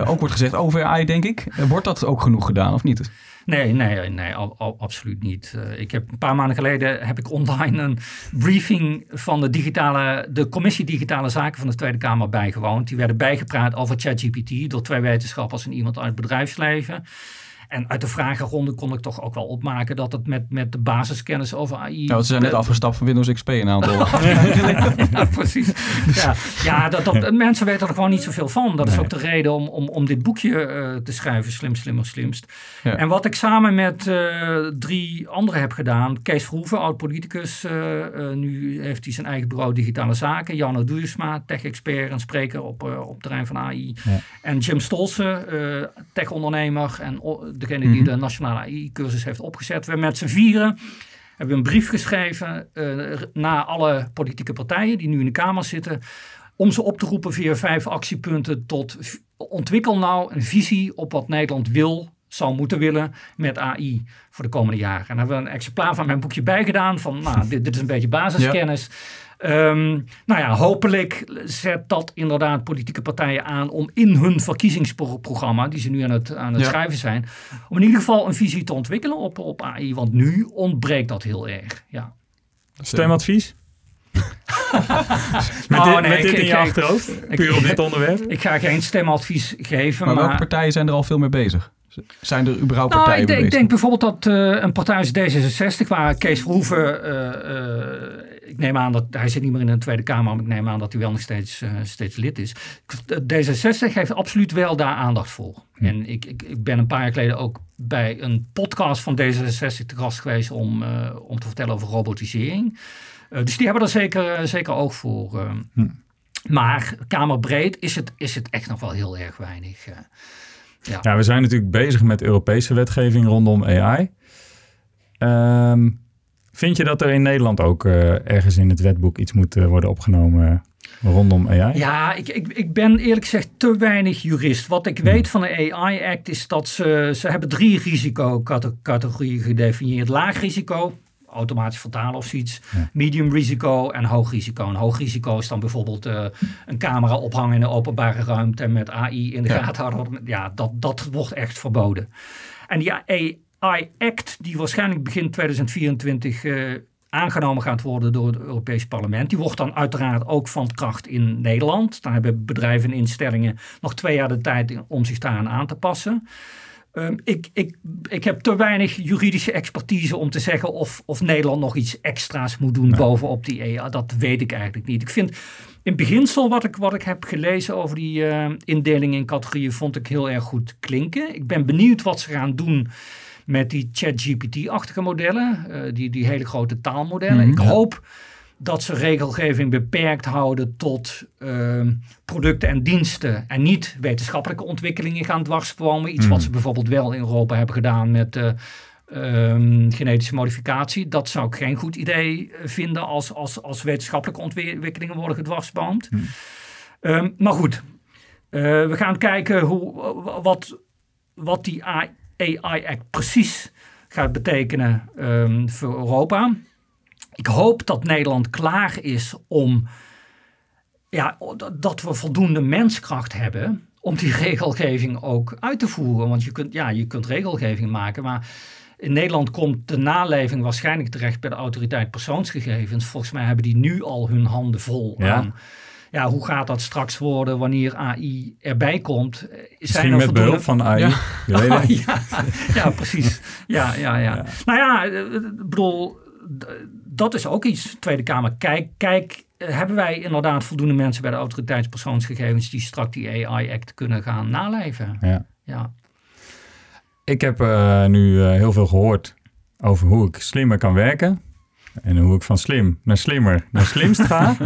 ook wordt gezegd over AI, denk ik. Wordt dat ook genoeg gedaan of niet? Nee, nee, nee, absoluut niet. Eh, ik heb een paar maanden geleden heb ik online een briefing van de digitale, de commissie digitale zaken van de Tweede Kamer bijgewoond. Die werden bijgepraat over ChatGPT door twee wetenschappers en iemand uit het bedrijfsleven. En uit de vragenronde kon ik toch ook wel opmaken dat het met, met de basiskennis over AI. Nou, ze zijn net afgestapt van Windows XP een aantal. ja, precies. Ja, ja dat, dat, mensen weten er gewoon niet zoveel van. Dat is ook de reden om, om, om dit boekje eh, te schrijven, Slim, Slimmer, Slimst. En wat ik samen met eh, drie anderen heb gedaan. Kees Verhoeven, oud-politicus. eh, nu heeft hij zijn eigen bureau Digitale Zaken. Janne Duursma, tech-expert en spreker op, op het terrein van AI. En Jim Stolsen, tech-ondernemer. En degene die Mhm. de nationale AI-cursus heeft opgezet. We hebben met z'n vieren hebben we een brief geschreven eh, naar alle politieke partijen die nu in de Kamer zitten. Om ze op te roepen via vijf actiepunten tot ontwikkel nou een visie op wat Nederland wil, zou moeten willen met AI voor de komende jaren. En daar hebben we een exemplaar van mijn boekje bijgedaan van nou, dit, dit is een beetje basiskennis. Ehm, nou ja, hopelijk zet dat inderdaad politieke partijen aan om in hun verkiezingsprogramma, die ze nu aan het, aan het Ja. schrijven zijn, om in ieder geval een visie te ontwikkelen op, op AI. Want nu ontbreekt dat heel erg. Ja. Stemadvies? Met Oh, dit, nee, met dit ik- in je ik- achterhoofd? Puur op dit onderwerp? Ik ga geen stemadvies geven, Maar, maar... welke partijen zijn er al veel mee bezig? Zijn er überhaupt Nou, partijen ik, denk- ik bezig? denk bijvoorbeeld dat eh, een partij als D66, waar Kees Verhoeven, eh, eh, ik neem aan dat hij zit niet meer in de Tweede Kamer, maar ik neem aan dat hij wel nog steeds, eh, steeds lid is. D66 heeft absoluut wel daar aandacht voor. En ik, ik, ik ben een paar jaar geleden ook bij een podcast van D66 te gast geweest om, eh, om te vertellen over robotisering. Eh, dus die hebben er zeker, zeker oog voor. eh. Maar kamerbreed is het, is het echt nog wel heel erg weinig. eh. Ja, we zijn natuurlijk bezig met Europese wetgeving rondom AI. Ehm, vind je dat er in Nederland ook eh, ergens in het wetboek iets moet eh, worden opgenomen rondom AI? Ja, ik, ik, ik ben eerlijk gezegd te weinig jurist. Wat ik weet van de AI Act is dat ze, ze hebben drie risicocategorieën gedefinieerd. Laag risico, automatisch vertalen of zoiets. Medium risico en hoog risico. En hoog risico is dan bijvoorbeeld eh, een camera ophangen in de openbare ruimte en met AI in de Ja. gaten houden. Ja, dat, dat wordt echt verboden. En die AI Act, die waarschijnlijk begin 2024 eh, aangenomen gaat worden door het Europees Parlement, die wordt dan uiteraard ook van kracht in Nederland. Dan hebben bedrijven en instellingen nog twee jaar de tijd om zich daaraan aan te passen. Ehm, ik, ik, ik heb te weinig juridische expertise om te zeggen of, of Nederland nog iets extra's moet doen bovenop die EA. Dat weet ik eigenlijk niet. Ik vind in beginsel wat ik, wat ik heb gelezen over die eh, indeling in categorieën vond ik heel erg goed klinken. Ik ben benieuwd wat ze gaan doen met die ChatGPT-achtige modellen, eh, die, die hele grote taalmodellen. ik hoop dat ze regelgeving beperkt houden tot ehm, producten en diensten en niet wetenschappelijke ontwikkelingen gaan dwarsbomen. Iets wat ze bijvoorbeeld wel in Europa hebben gedaan met eh, ehm, genetische modificatie. Dat zou ik geen goed idee eh, vinden als, als, als wetenschappelijke ontwikkelingen worden gedwarsboomd. Ehm, maar goed, we gaan kijken hoe, wat, wat die AI-act precies gaat betekenen ehm, voor Europa. Ik hoop dat Nederland klaar is om ja, dat we voldoende menskracht hebben om die regelgeving ook uit te voeren. Want je kunt, ja, je kunt regelgeving maken, maar in Nederland komt de naleving waarschijnlijk terecht bij de autoriteit persoonsgegevens. Volgens mij hebben die nu al hun handen vol Ja. aan. Ja, hoe gaat dat straks worden wanneer AI erbij komt? Eh, Zijn Misschien er met voldoende- behulp van AI. Ja. Precies. Ja, ja, ja. Nou ja, eh, ik bedoel, dat is ook iets. Tweede Kamer, kijk, kijk, eh, hebben wij inderdaad voldoende mensen bij de autoriteitspersoonsgegevens die straks die AI-act kunnen gaan naleven? Ja. Ja. Ik heb eh, nu eh, heel veel gehoord over hoe ik slimmer kan werken. En hoe ik van slim naar slimmer naar slimst ga.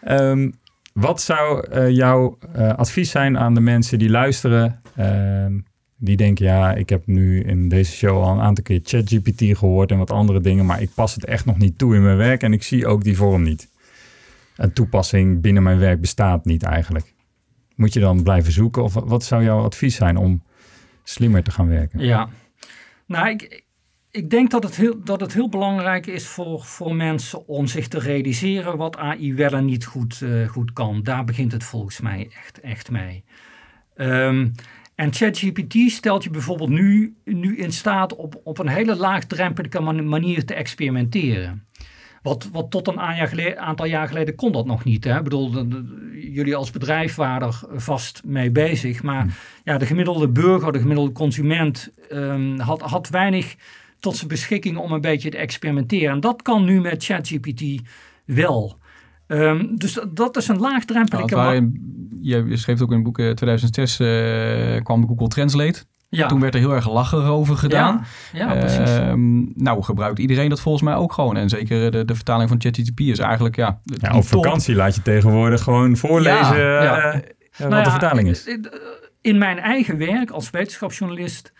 Ehm, wat zou eh, jouw eh, advies zijn aan de mensen die luisteren? ehm, die denken, ja, ik heb nu in deze show al een aantal keer ChatGPT gehoord en wat andere dingen. Maar ik pas het echt nog niet toe in mijn werk en ik zie ook die vorm niet. Een toepassing binnen mijn werk bestaat niet eigenlijk. Moet je dan blijven zoeken? Of wat zou jouw advies zijn om slimmer te gaan werken? Ja, nou, ik, ik denk dat het heel, dat het heel belangrijk is voor, voor mensen om zich te realiseren wat AI wel en niet goed, eh, goed kan. Daar begint het volgens mij echt, echt mee. Ehm, en ChatGPT stelt je bijvoorbeeld nu, nu in staat op, op een hele laagdrempelige man- manier te experimenteren. Wat, wat tot een aantal jaar geleden kon dat nog niet. Hè? Ik bedoel, de- de- jullie als bedrijf waren er vast mee bezig. Maar ja, de gemiddelde burger, de gemiddelde consument ehm, had, had weinig tot zijn beschikking om een beetje te experimenteren. En dat kan nu met ChatGPT wel. Ehm, dus dat- dat is een Nou, laagdrempelige... waren in- je je schreef ook in het boek eh, 2006 eh, kwam Google Translate. ja. Toen werd er heel erg lachen over gedaan. Ja, ja precies. Ehm, nou, gebruikt iedereen dat volgens mij ook gewoon. En zeker de, de vertaling van ChatGPT is eigenlijk, ja... Ja, op top. vakantie laat je tegenwoordig gewoon voorlezen Ja, ja. eh, eh, Nou wat de vertaling is. eh, eh, In mijn eigen werk als wetenschapsjournalist,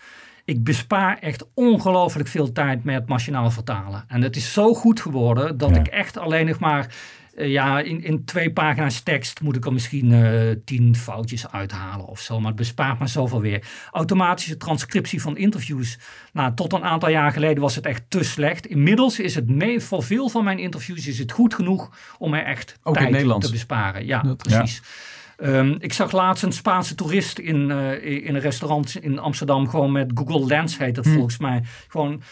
ik bespaar echt ongelooflijk veel tijd met machinaal vertalen. En het is zo goed geworden dat Ja. ik echt alleen nog maar, eh, ja, in, in twee pagina's tekst moet ik er misschien eh, tien foutjes uithalen of zo. Maar het bespaart me zoveel weer. Automatische transcriptie van interviews. Nou, tot een aantal jaar geleden was het echt te slecht. Inmiddels is het mee, voor veel van mijn interviews is het goed genoeg om er echt Ook tijd te besparen. Ja, precies. Ehm, ik zag laatst een Spaanse toerist in, eh, in een restaurant in Amsterdam gewoon met Google Lens heet dat Hm. volgens mij. Gewoon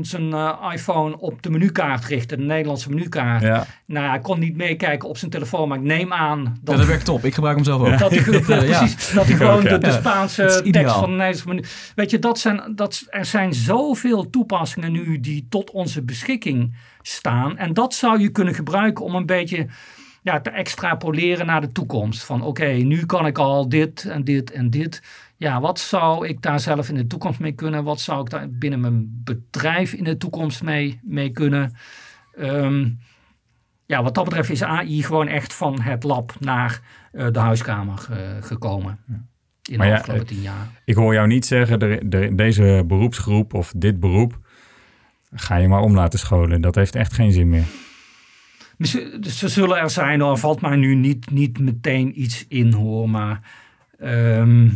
zijn eh, iPhone op de menukaart richten, de Nederlandse menukaart. Ja. Nou, hij kon niet meekijken op zijn telefoon, maar ik neem aan Ja, dat, dat werkt top. Ik gebruik hem zelf ook. dat hij, Ja. precies, dat hij gewoon de, Spaanse dat tekst van de Nederlandse menu. Weet je, dat zijn, dat, er zijn zoveel toepassingen nu die tot onze beschikking staan. En dat zou je kunnen gebruiken om een beetje ja, te extrapoleren naar de toekomst. Van oké, nu kan ik al dit en dit en dit. Ja, wat zou ik daar zelf in de toekomst mee kunnen? Wat zou ik daar binnen mijn bedrijf in de toekomst mee, mee kunnen? Ehm, ja, wat dat betreft is AI gewoon echt van het lab naar eh, de huiskamer eh, gekomen. In Maar de ja, afgelopen eh, tien jaar. Ik hoor jou niet zeggen, de, de- deze beroepsgroep of dit beroep ga je maar om laten scholen. Dat heeft echt geen zin meer. Ze zullen er zijn, er valt mij nu niet, niet meteen iets in hoor, maar ehm,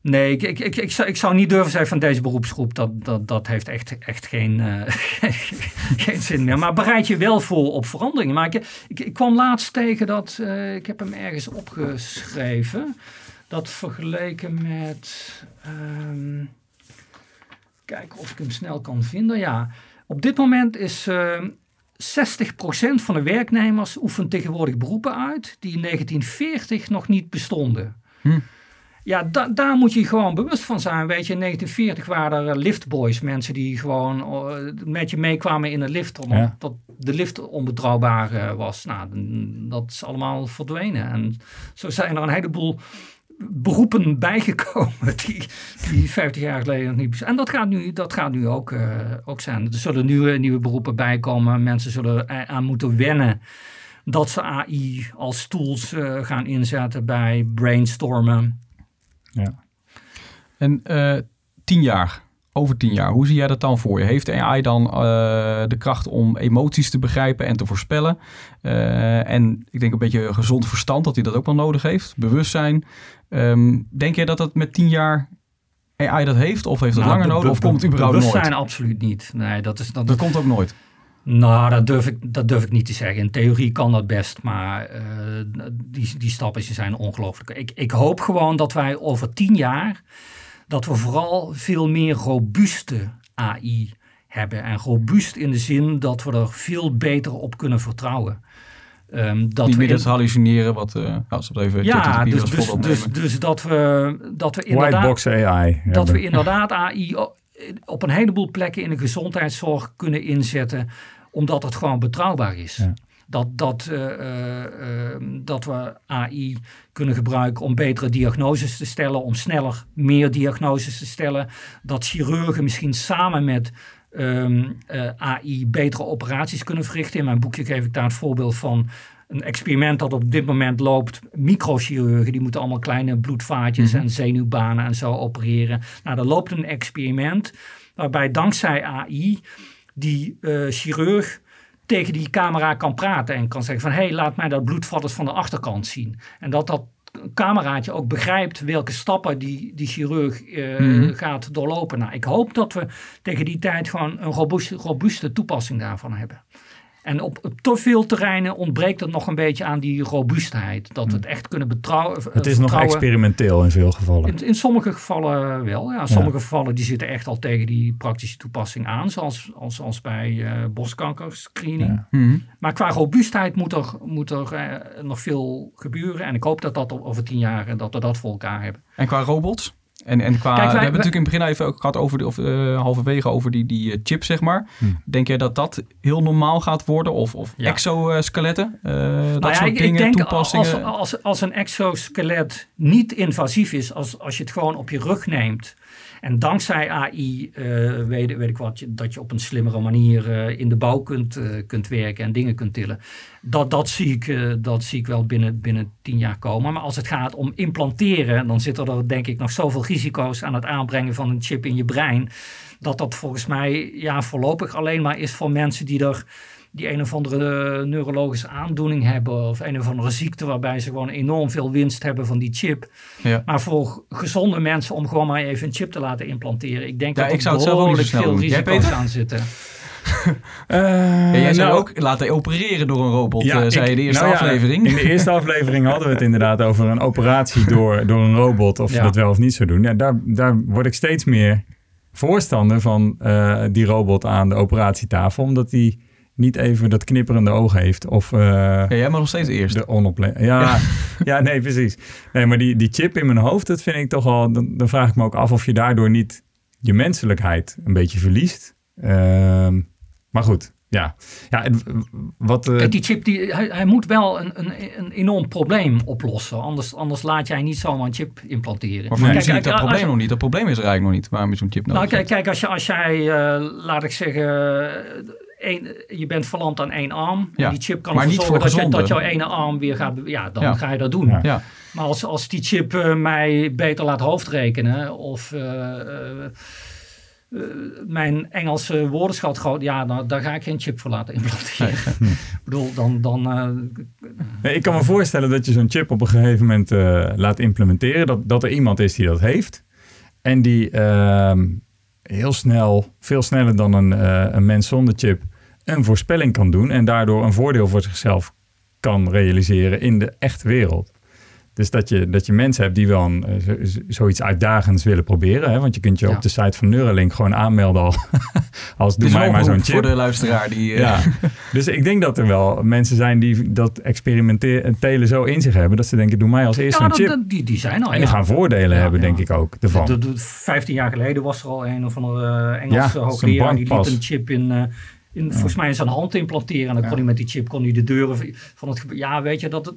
nee, ik, ik, ik, ik, zou, ik zou niet durven zeggen van deze beroepsgroep, dat, dat, dat heeft echt, echt geen, eh, geen zin meer. Maar bereid je wel voor op veranderingen. Maar ik, ik, kwam laatst tegen dat, eh, ik heb hem ergens opgeschreven, dat vergeleken met, ehm, kijken of ik hem snel kan vinden, ja. Op dit moment is eh 60% van de werknemers oefent tegenwoordig beroepen uit die in 1940 nog niet bestonden. Hm. Ja, da- daar moet je gewoon bewust van zijn. Weet je, in 1940 waren er liftboys, mensen die gewoon eh, met je meekwamen in een lift, omdat Ja. dat de lift onbetrouwbaar eh, was. Nou, dat is allemaal verdwenen. En zo zijn er een heleboel beroepen bijgekomen die, die 50 jaar geleden niet bestonden. En dat gaat nu, dat gaat nu ook, eh, ook zijn. Er zullen nieuwe, nieuwe beroepen bijkomen. Mensen zullen aan moeten wennen dat ze AI als tools eh, gaan inzetten bij brainstormen. Ja. En eh, tien jaar, over tien jaar, hoe zie jij dat dan voor je? Heeft AI dan de kracht om emoties te begrijpen en te voorspellen? En ik denk een beetje gezond verstand dat hij dat ook wel nodig heeft. Bewustzijn. Ehm, denk jij dat dat met tien jaar AI dat heeft? Of heeft het Nou, langer nodig? Of komt het überhaupt nooit? absoluut niet. Nee, dat is, dat, Dat komt ook nooit. Nou, dat durf, ik, dat durf ik niet te zeggen. In theorie kan dat best, maar eh, die, die stappen zijn ongelooflijk. Ik, ik hoop gewoon dat wij over tien jaar, dat we vooral veel meer robuuste AI hebben. En robuust in de zin dat we er veel beter op kunnen vertrouwen. Ehm, dat Niet we meer dat hallucineren wat, eh als we het even ja, dus, dus, dus, dus dat we, dat we inderdaad Whitebox AI. dat hebben. we inderdaad AI op een heleboel plekken in de gezondheidszorg kunnen inzetten, omdat het gewoon betrouwbaar is. Ja. Dat, dat, eh, eh, eh, dat we AI kunnen gebruiken om betere diagnoses te stellen, om sneller meer diagnoses te stellen. Dat chirurgen misschien samen met ehm, eh, AI betere operaties kunnen verrichten. In mijn boekje geef ik daar het voorbeeld van een experiment dat op dit moment loopt. Microchirurgen, die moeten allemaal kleine bloedvaatjes Mhm. en zenuwbanen en zo opereren. Nou, er loopt een experiment waarbij dankzij AI die eh, chirurg tegen die camera kan praten en kan zeggen van hé, hey, laat mij dat bloedvat eens van de achterkant zien. En dat dat cameraatje ook begrijpt welke stappen die, die chirurg eh, Mhm. gaat doorlopen. Nou, ik hoop dat we tegen die tijd gewoon een robuuste, robuuste toepassing daarvan hebben. En op, op te veel terreinen ontbreekt het nog een beetje aan die robuustheid. Dat we het echt kunnen betrouwen. Het is nog experimenteel in veel gevallen. In, in sommige gevallen wel. Ja. Sommige gevallen die zitten echt al tegen die praktische toepassing aan. Zoals als, als bij eh borstkankerscreening. Ja. Mhm. Maar qua robuustheid moet er, moet er eh, nog veel gebeuren. En ik hoop dat dat over tien jaar eh, dat we dat voor elkaar hebben. En qua robots? En, en qua, Kijk, wij- we hebben natuurlijk in het begin even ook gehad over, de, of, eh, halverwege over die, die eh, chip, zeg maar. Hm. Denk jij dat dat heel normaal gaat worden? Of, of Ja. exoskeletten? Eh, dat Nou ja, soort ik, dingen, ik denk toepassingen? als, als, als een exoskelet niet invasief is, als, als je het gewoon op je rug neemt. En dankzij AI eh, weet, weet ik wat, dat je op een slimmere manier eh, in de bouw kunt, eh, kunt werken en dingen kunt tillen. Dat, dat, zie, ik, dat zie ik wel binnen, binnen tien jaar komen. Maar als het gaat om implanteren, dan zitten er denk ik nog zoveel risico's aan het aanbrengen van een chip in je brein. Dat dat volgens mij ja, voorlopig alleen maar is voor mensen die er die een of andere neurologische aandoening hebben of een of andere ziekte waarbij ze gewoon enorm veel winst hebben van die chip. Ja. Maar voor gezonde mensen om gewoon maar even een chip te laten implanteren, ik denk Ja, dat ik er zou het zelf ook niet behoorlijk zo snel veel doen. Risico's aan zitten. Ja, jij zou nou, ook laten opereren door een robot, Ja, eh, zei je de eerste nou ja, aflevering. in de eerste aflevering hadden we het inderdaad over een operatie door, door een robot. Of Ja. ze dat wel of niet zou doen. Ja, daar, daar word ik steeds meer voorstander van eh, die robot aan de operatietafel. Omdat die niet even dat knipperende oog heeft. Of eh, Ja, jij mag nog steeds eerst. de onople... Ja, ja. nee, precies. Nee, maar die, die chip in mijn hoofd, dat vind ik toch al... Dan, dan vraag ik me ook af of je daardoor niet je menselijkheid een beetje verliest. Ehm, maar goed, ja. ja wat, eh, Kijk, die chip, die, hij, hij moet wel een, een, een enorm probleem oplossen. Anders, anders laat jij niet zomaar een chip implanteren. Maar voor nu Kijk, zie ik dat als- probleem als- nog niet. Dat probleem is er eigenlijk nog niet. Waarom je zo'n chip nodig Nou, kijk, kijk als, je, als jij, eh, laat ik zeggen, één- je bent verlamd aan één arm. Ja, En die chip kan maar ervoor niet zorgen dat, je, dat jouw ene arm weer gaat... Ja, dan Ja. ga je dat doen. Ja. Ja, Maar als, als die chip eh, mij beter laat hoofdrekenen of eh, eh, mijn Engelse woordenschat groot, ja, dan, daar ga ik geen chip voor laten implanteren. Ik bedoel, dan, dan eh, Nee, ik kan me voorstellen dat je zo'n chip op een gegeven moment eh, laat implementeren. Dat, dat er iemand is die dat heeft. En die ehm, heel snel, veel sneller dan een, eh, een mens zonder chip, een voorspelling kan doen. En daardoor een voordeel voor zichzelf kan realiseren in de echte wereld. Dus dat je, dat je mensen hebt die wel een, eh, zo- zo- zoiets uitdagends willen proberen. Hè? Want je kunt je Ja. op de site van Neuralink gewoon aanmelden al, als doe is mij een maar zo'n chip. voor de luisteraar. Die, eh, Ja, dus ik denk dat er wel mensen zijn die dat experimenteren zo in zich hebben. Dat ze denken, doe mij als eerste ja, een dat- chip. dat- die, die zijn al. en die ja. gaan voordelen Ja, hebben, ja. denk ik ook, ervan. De- de- 15 jaar geleden was er al een of andere eh, Engelse hoogleraar die liet een chip in, eh, in volgens mij in zijn hand implanteren. En dan kon hij met die chip kon hij de deuren van het. Ja, weet je, dat,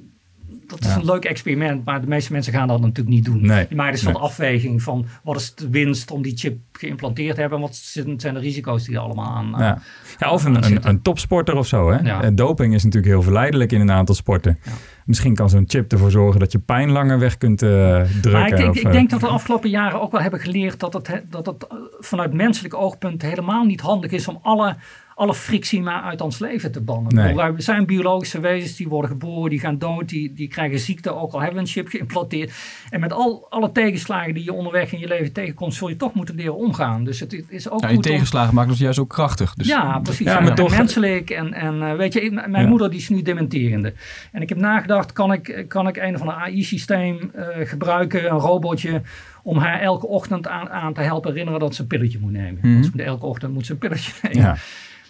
dat is Ja. een leuk experiment, maar de meeste mensen gaan dat natuurlijk niet doen. Nee, Die maken dus een nee. afweging van wat is de winst om die chip geïmplanteerd te hebben en wat zijn de risico's die er allemaal aan. eh, Ja. Ja, of een, topsporter of zo. Hè? Ja. Eh, Doping is natuurlijk heel verleidelijk in een aantal sporten. Misschien kan zo'n chip ervoor zorgen dat je pijn langer weg kunt eh, drukken. Maar ik, ik, of, ik eh, denk dat we de afgelopen jaren ook wel hebben geleerd dat het, he- dat het eh, vanuit menselijk oogpunt helemaal niet handig is om alle, alle frictie maar uit ons leven te bannen. Nee. Bedoel, wij zijn biologische wezens, die worden geboren, die gaan dood, die, die krijgen ziekte, ook al hebben we een chip geïmplanteerd. En met al, alle tegenslagen die je onderweg in je leven tegenkomt, zul je toch moeten leren omgaan. Dus het is ook Ja, die goed om- tegenslagen maken ons juist ook krachtig. Dus, ja, precies. Ja, Ja, maar en toch- menselijk. En, en eh, weet je, mijn Ja. moeder die is nu dementerende. En ik heb nagedacht, kan ik, kan ik een of ander AI-systeem eh, gebruiken, een robotje, om haar elke ochtend aan, aan te helpen herinneren dat ze een pilletje moet nemen. Want ze moet elke ochtend moet ze een pilletje nemen. ja.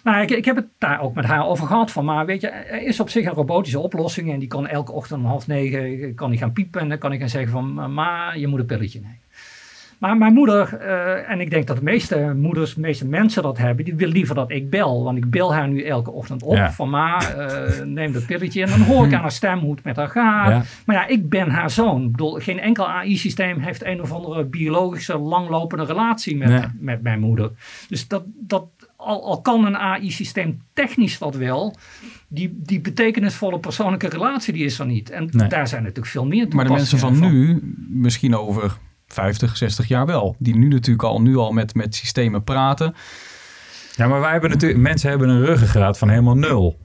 Nou, ik, ik heb het daar ook met haar over gehad van, maar weet je, er is op zich een robotische oplossing en die kan elke ochtend om half negen kan die gaan piepen en dan kan ik gaan zeggen van, ma, je moet een pilletje nemen. Maar mijn moeder, eh, en ik denk dat de meeste moeders, de meeste mensen dat hebben, die wil liever dat ik bel. Want ik bel haar nu elke ochtend op Ja. van ma, eh, neem dat pilletje. En dan hoor ik aan haar stem hoe het met haar gaat. Ja. Maar ja, ik ben haar zoon. Ik bedoel, geen enkel AI-systeem heeft een of andere biologische langlopende relatie met, met mijn moeder. Dus dat, dat, al, al kan een AI-systeem technisch dat wel, die, die betekenisvolle persoonlijke relatie die is er niet. En Nee. daar zijn natuurlijk veel meer Maar de mensen van nu, misschien over 50, 60 jaar wel. Die nu natuurlijk al, nu al met, met systemen praten. Ja, maar wij hebben natuurlijk, mensen hebben een ruggengraat van helemaal nul.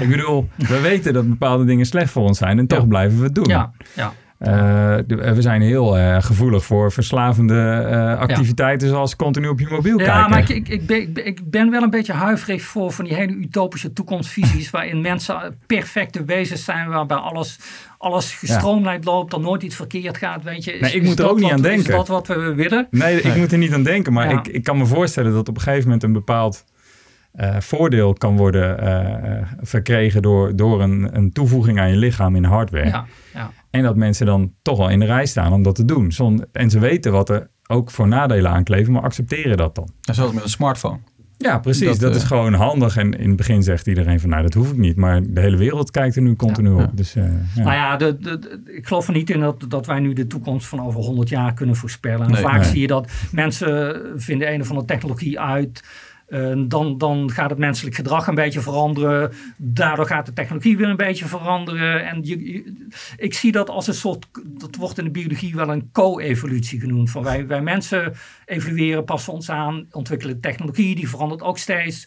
Ik bedoel, we weten dat bepaalde dingen slecht voor ons zijn en toch Ja. blijven we het doen. Ja, ja. Eh, de- we zijn heel eh, gevoelig voor verslavende eh, activiteiten zoals continu op je mobiel Ja, kijken. maar ik, ik, ik, ben, ik wel een beetje huiverig voor van die hele utopische toekomstvisies. waarin mensen perfecte wezens zijn, waarbij alles, alles gestroomlijnd loopt, er nooit iets verkeerd gaat. Weet je. Is, Nee, ik moet er ook niet wat- aan denken. Is dat wat we willen? Nee, ik moet er niet aan denken. Maar Ja. ik, ik kan me voorstellen dat op een gegeven moment een bepaald eh, voordeel kan worden eh, eh, verkregen door, door een, een toevoeging aan je lichaam in hardware. Ja, ja. En dat mensen dan toch wel in de rij staan om dat te doen. En ze weten wat er ook voor nadelen aankleven, maar accepteren dat dan. En zelfs met een smartphone. Ja, precies. Dat, Dat, is eh, gewoon handig. En in het begin zegt iedereen van, nou, dat hoef ik niet. Maar de hele wereld kijkt er nu continu Ja. op. Dus, eh, ja. Nou ja, de, de, de- ik geloof er niet in dat, dat wij nu de toekomst van over 100 jaar kunnen voorspellen. En Nee, vaak nee. zie je dat mensen vinden een of andere technologie uit. Eh, dan, dan gaat het menselijk gedrag een beetje veranderen. Daardoor gaat de technologie weer een beetje veranderen. En je, je- ik zie dat als een soort, dat wordt in de biologie wel een co-evolutie genoemd. Van wij, wij mensen evolueren, passen ons aan, ontwikkelen technologie, die verandert ook steeds.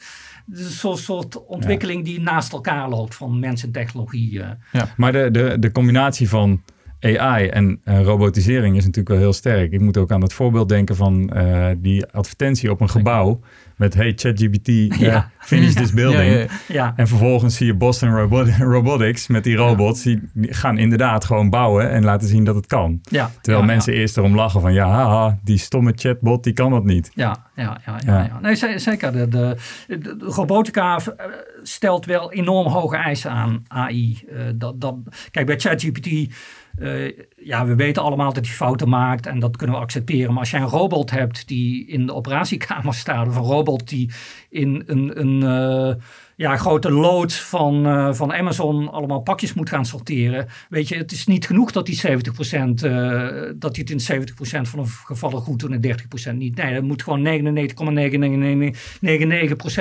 Het is een soort, soort ontwikkeling die naast elkaar loopt van mens en technologie. eh. Maar de, de, de combinatie van AI en uh, robotisering is natuurlijk wel heel sterk. Ik moet ook aan het voorbeeld denken van uh, die advertentie op een gebouw met hey ChatGPT, ja. finish this building. Ja, en vervolgens zie je Boston Robotics met die robots, die gaan inderdaad gewoon bouwen en laten zien dat het kan. Terwijl mensen eerst erom lachen van ja, haha, die stomme chatbot, die kan dat niet. Ja, ja, ja. ja, Nee, zeker. De, de, de, robotica eh, stelt wel enorm hoge eisen aan AI. Uh, dat, dat, kijk, bij ChatGPT uh, ja, we weten allemaal dat hij fouten maakt en dat kunnen we accepteren. Maar als jij een robot hebt die in de operatiekamer staat, of een robot die in een, een uh, ja, grote loods van, uh, van Amazon allemaal pakjes moet gaan sorteren. Weet je, het is niet genoeg dat die 70%, uh, dat hij het in 70% van de gevallen goed doet en 30% niet. Nee, dat moet gewoon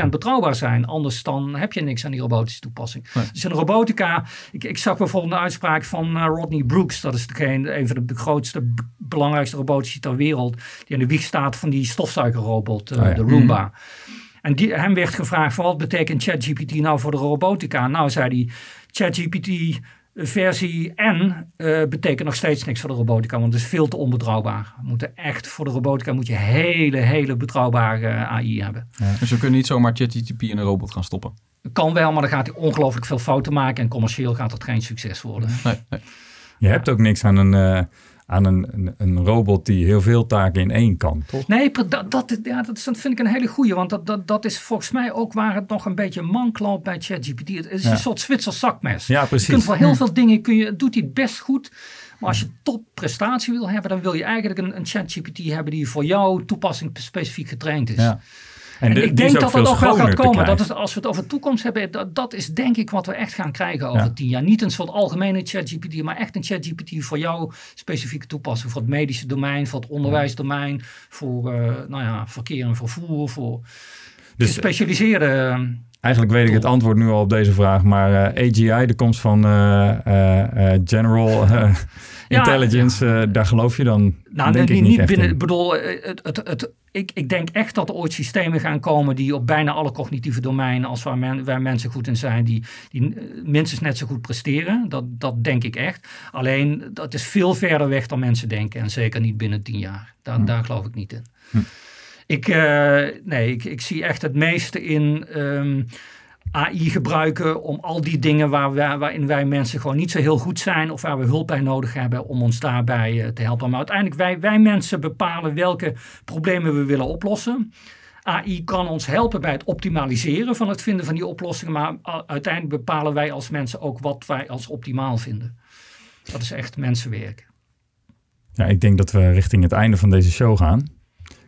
99,999% betrouwbaar zijn. Anders dan heb je niks aan die robotische toepassing. Dus in robotica, ik, ik zag bijvoorbeeld een uitspraak van uh, Rodney Brooks. Dat is degene, een van de grootste, belangrijkste robotici ter wereld. Die aan de wieg staat van die stofzuigerrobot, oh de Roomba. En die, hem werd gevraagd: van wat betekent ChatGPT nou voor de robotica? Nou, zei hij: ChatGPT versie N uh, betekent nog steeds niks voor de robotica, want het is veel te onbetrouwbaar. We moeten echt voor de robotica moet je hele, hele betrouwbare AI hebben. Dus we kunnen niet zomaar ChatGPT in een robot gaan stoppen. Kan wel, maar dan gaat hij ongelooflijk veel fouten maken en commercieel gaat dat geen succes worden. Nee, nee. Je hebt ook niks aan een. Uh aan een, een, robot die heel veel taken in één kan, toch? Nee, dat, dat, ja, dat vind ik een hele goeie. Want dat, dat, dat is volgens mij ook waar het nog een beetje mank loopt bij ChatGPT. Het is een soort Zwitsers zakmes. Ja, precies. Je kunt voor heel veel dingen, kun je, doet hij het best goed. Maar als je topprestatie wil hebben, dan wil je eigenlijk een, een ChatGPT hebben die voor jouw toepassing specifiek getraind is. Ja. En, ik denk dat dat ook wel gaat komen. Dat is, als we het over toekomst hebben, dat, dat is denk ik wat we echt gaan krijgen over tien jaar. Niet een soort algemene ChatGPT, maar echt een ChatGPT voor jouw specifieke toepassing. Voor het medische domein, voor het onderwijsdomein, voor uh, nou ja, verkeer en vervoer, voor dus, gespecialiseerde... Eh, eigenlijk weet ik het antwoord nu al op deze vraag, maar uh, eh, AGI, de komst van General Intelligence, daar geloof je dan nou, denk ik niet, niet binnen. Ik bedoel, het, het, het, ik, ik denk echt dat er ooit systemen gaan komen die op bijna alle cognitieve domeinen, als waar, men, waar mensen goed in zijn, die, die eh, minstens net zo goed presteren. Dat, dat denk ik echt. Alleen, dat is veel verder weg dan mensen denken. En zeker niet binnen tien jaar. Daar, hm. daar geloof ik niet in. Hm. Ik, uh, nee, ik, ik zie echt het meeste in. Um, AI gebruiken om al die dingen waar wij, waarin wij mensen gewoon niet zo heel goed zijn of waar we hulp bij nodig hebben om ons daarbij eh, te helpen. Maar uiteindelijk wij, wij mensen bepalen welke problemen we willen oplossen. AI kan ons helpen bij het optimaliseren van het vinden van die oplossingen, maar uiteindelijk bepalen wij als mensen ook wat wij als optimaal vinden. Dat is echt mensenwerk. Ja, ik denk dat we richting het einde van deze show gaan.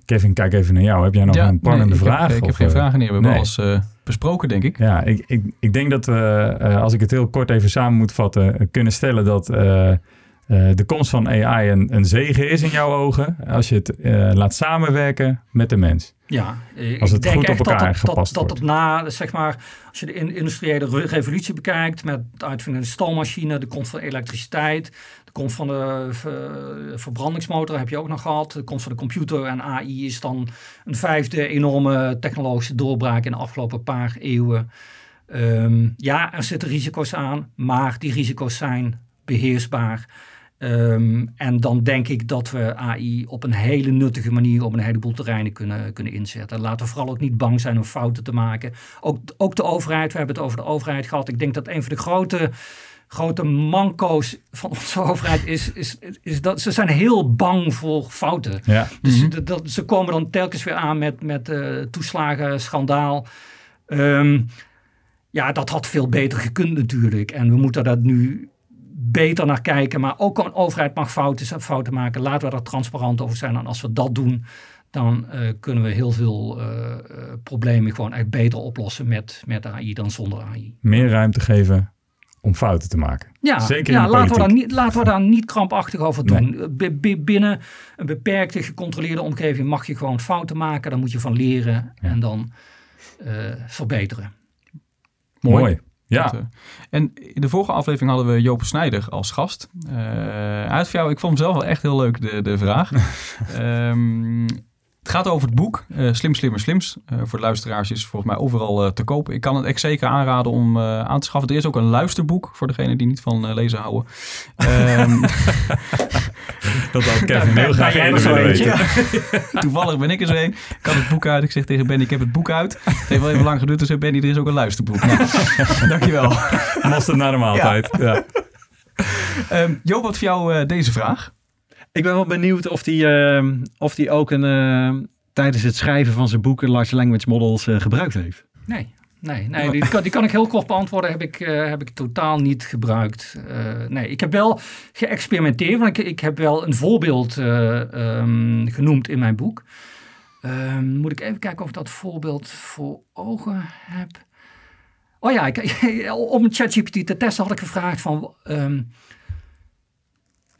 Kevin, kijk even naar jou. Heb jij nog een pannende vraag? Heb, ik heb geen vragen meer. We hebben alles uh, besproken, denk ik. Ja, ik, ik, ik denk dat we, uh, als ik het heel kort even samen moet vatten, kunnen stellen dat uh, de komst van AI een, een zegen is in jouw ogen. Als je het laat samenwerken met de mens. Ja, als het ik denk goed op elkaar dat, gepast dat, dat, dat na, zeg maar, als je de industriële revolutie bekijkt met het uitvinden van de stoommachine, de komst van elektriciteit, de komst van de verbrandingsmotor heb je ook nog gehad. De komst van de computer en AI is dan een vijfde enorme technologische doorbraak in de afgelopen paar eeuwen. Ehm, ja, er zitten risico's aan, maar die risico's zijn beheersbaar. Ehm, en dan denk ik dat we AI op een hele nuttige manier op een heleboel terreinen kunnen, kunnen inzetten. Laten we vooral ook niet bang zijn om fouten te maken. Ook, ook de overheid, we hebben het over de overheid gehad. Ik denk dat een van de grote grote manco's van onze overheid is, is, is dat ze zijn heel bang voor fouten. Ja. Dus mhm. dat, ze komen dan telkens weer aan met, met uh, toeslagen, schandaal. Ehm, ja, dat had veel beter gekund natuurlijk. En we moeten daar nu beter naar kijken. Maar ook een overheid mag fouten, fouten maken. Laten we daar transparant over zijn. En als we dat doen, dan uh, kunnen we heel veel uh, problemen gewoon echt beter oplossen met, met AI dan zonder AI. Meer ruimte geven om fouten te maken. Ja, Zeker ja laten, we daar niet, laten we daar niet krampachtig over doen. binnen een beperkte, gecontroleerde omgeving mag je gewoon fouten maken. Daar moet je van leren en dan uh, verbeteren. Mooi. Mooi. Ja. Uh, en in de vorige aflevering hadden we Joop Snijder als gast. Uh, uit voor jou, ik vond hem zelf wel echt heel leuk, de, de vraag. um, Het Het gaat over het boek uh, Slim, Slimmer, Slims. Uh, voor de luisteraars is volgens mij overal uh, te koop. Ik kan het echt zeker aanraden om aan te schaffen. Er is ook een luisterboek voor degenen die niet van lezen houden. Um, dat had Kevin heel graag weten. Toevallig ben ik er zo een. Ik had het boek uit. Ik zeg tegen Benny, ik heb het boek uit. Het heeft wel even lang geduurd. Dus Benny, er is ook een luisterboek. Nou, dankjewel. Mosterd naar de maaltijd. Ja. ja. Um, Joop, wat voor jou deze vraag? Ik ben wel benieuwd of die, uh, of die ook een, uh, tijdens het schrijven van zijn boeken large language models uh, gebruikt heeft. Nee, nee, nee die, kan, die kan ik heel kort beantwoorden. Heb ik, heb ik totaal niet gebruikt. nee, ik heb wel geëxperimenteerd. Want ik, ik heb wel een voorbeeld um, genoemd in mijn boek. Um, moet ik even kijken of ik dat voorbeeld voor ogen heb. Oh ja, ik, om ChatGPT te testen had ik gevraagd van... Um,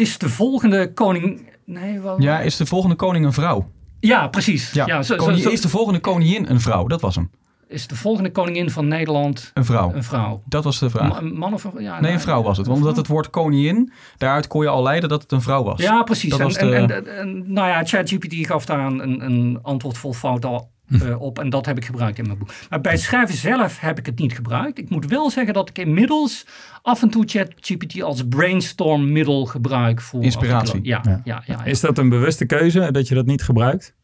is de volgende koning. Nee, wel... Ja, is de volgende koning een vrouw? Ja, precies. Ja, ja zo, zo, Is de volgende koningin een vrouw? Dat was hem. Is de volgende koningin van Nederland een vrouw? Een vrouw. Dat was de vraag. Een man of een, ja, Nee, een vrouw was het. Want omdat het woord koningin, daaruit kon je al leiden dat het een vrouw was. Ja, precies. En, en, en, nou ja, ChatGPT gaf daar een, een antwoord vol fout al uh, op. En dat heb ik gebruikt in mijn boek. Maar bij het schrijven zelf heb ik het niet gebruikt. Ik moet wel zeggen dat ik inmiddels af en toe ChatGPT als brainstorm-middel gebruik voor inspiratie. Ja, ja. Ja, ja, Is dat een bewuste keuze dat je dat niet gebruikt?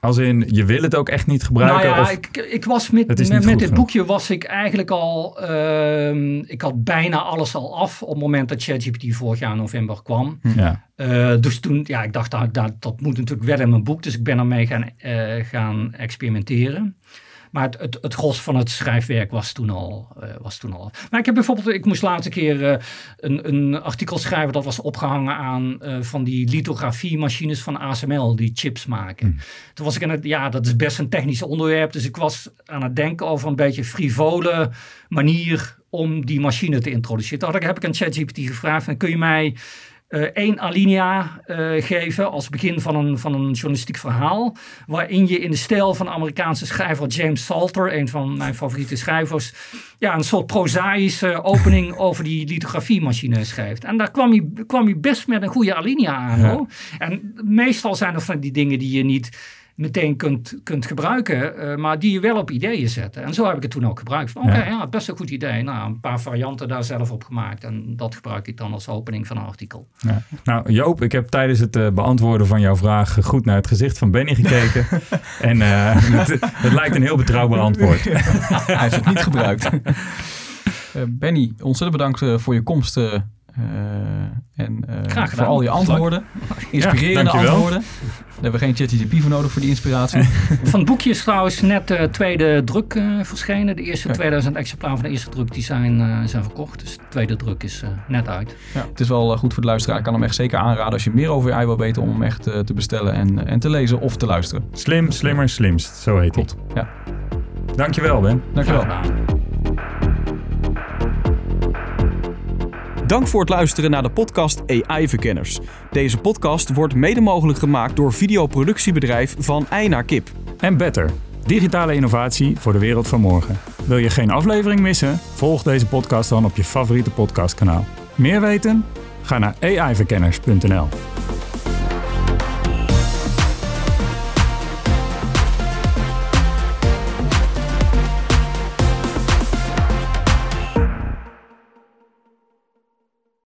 Als in, je wil het ook echt niet gebruiken? Nou ja, of ik, ik was met, met, met dit boekje was ik eigenlijk al... Uh, ik had bijna alles al af op het moment dat ChatGPT vorig jaar november kwam. Hm. Ja. Uh, dus toen, ja, ik dacht, dat, dat, dat moet natuurlijk wel in mijn boek. Dus ik ben ermee gaan, uh, gaan experimenteren. Maar het, het, het gros van het schrijfwerk was toen al. Uh, was toen al. Maar ik heb bijvoorbeeld, ik moest laatste keer uh, een, een artikel schrijven dat was opgehangen aan uh, van die lithografiemachines van ASML die chips maken. Hmm. Toen was ik aan het, ja, dat is best een technisch onderwerp. Dus ik was aan het denken over een beetje frivole manier om die machine te introduceren. Toen heb ik aan ChatGPT gevraagd: kun je mij één alinea uh, geven als begin van een, van een journalistiek verhaal. Waarin je in de stijl van de Amerikaanse schrijver James Salter, een van mijn favoriete schrijvers, ja, een soort prozaïsche opening over die lithografiemachine schrijft. En daar kwam hij, kwam hij best met een goede alinea aan. Hoor. En meestal zijn er van die dingen die je niet meteen kunt, kunt gebruiken, uh, maar die je wel op ideeën zetten. En zo heb ik het toen ook gebruikt. Oké, okay, ja. ja. best een goed idee. Nou, een paar varianten daar zelf op gemaakt en dat gebruik ik dan als opening van een artikel. Ja. Nou, Joop, ik heb tijdens het uh, beantwoorden van jouw vraag goed naar het gezicht van Benny gekeken. en uh, het, het, lijkt een heel betrouwbaar antwoord. Hij heeft het niet gebruikt. Benny, ontzettend bedankt voor je komst uh, en uh, voor al je antwoorden. Inspirerende ja, antwoorden. Daar hebben we geen ChatGPT voor nodig voor die inspiratie. Van het boekje is trouwens net de tweede druk uh, verschenen. De eerste 2000 exemplaren van de eerste druk die zijn, zijn verkocht. Dus de tweede druk is net uit. Ja, het is wel goed voor de luisteraar. Ik kan hem echt zeker aanraden als je meer over AI wil weten om hem echt te bestellen en, en te lezen of te luisteren. Slim, slimmer, slimst. Zo heet het. Ja. Dankjewel Ben. Dankjewel. Dank voor het luisteren naar de podcast AI Verkenners. Deze podcast wordt mede mogelijk gemaakt door videoproductiebedrijf Van Ei naar Kip. En Better, digitale innovatie voor de wereld van morgen. Wil je geen aflevering missen? Volg deze podcast dan op je favoriete podcastkanaal. Meer weten? Ga naar aiverkenners.nl.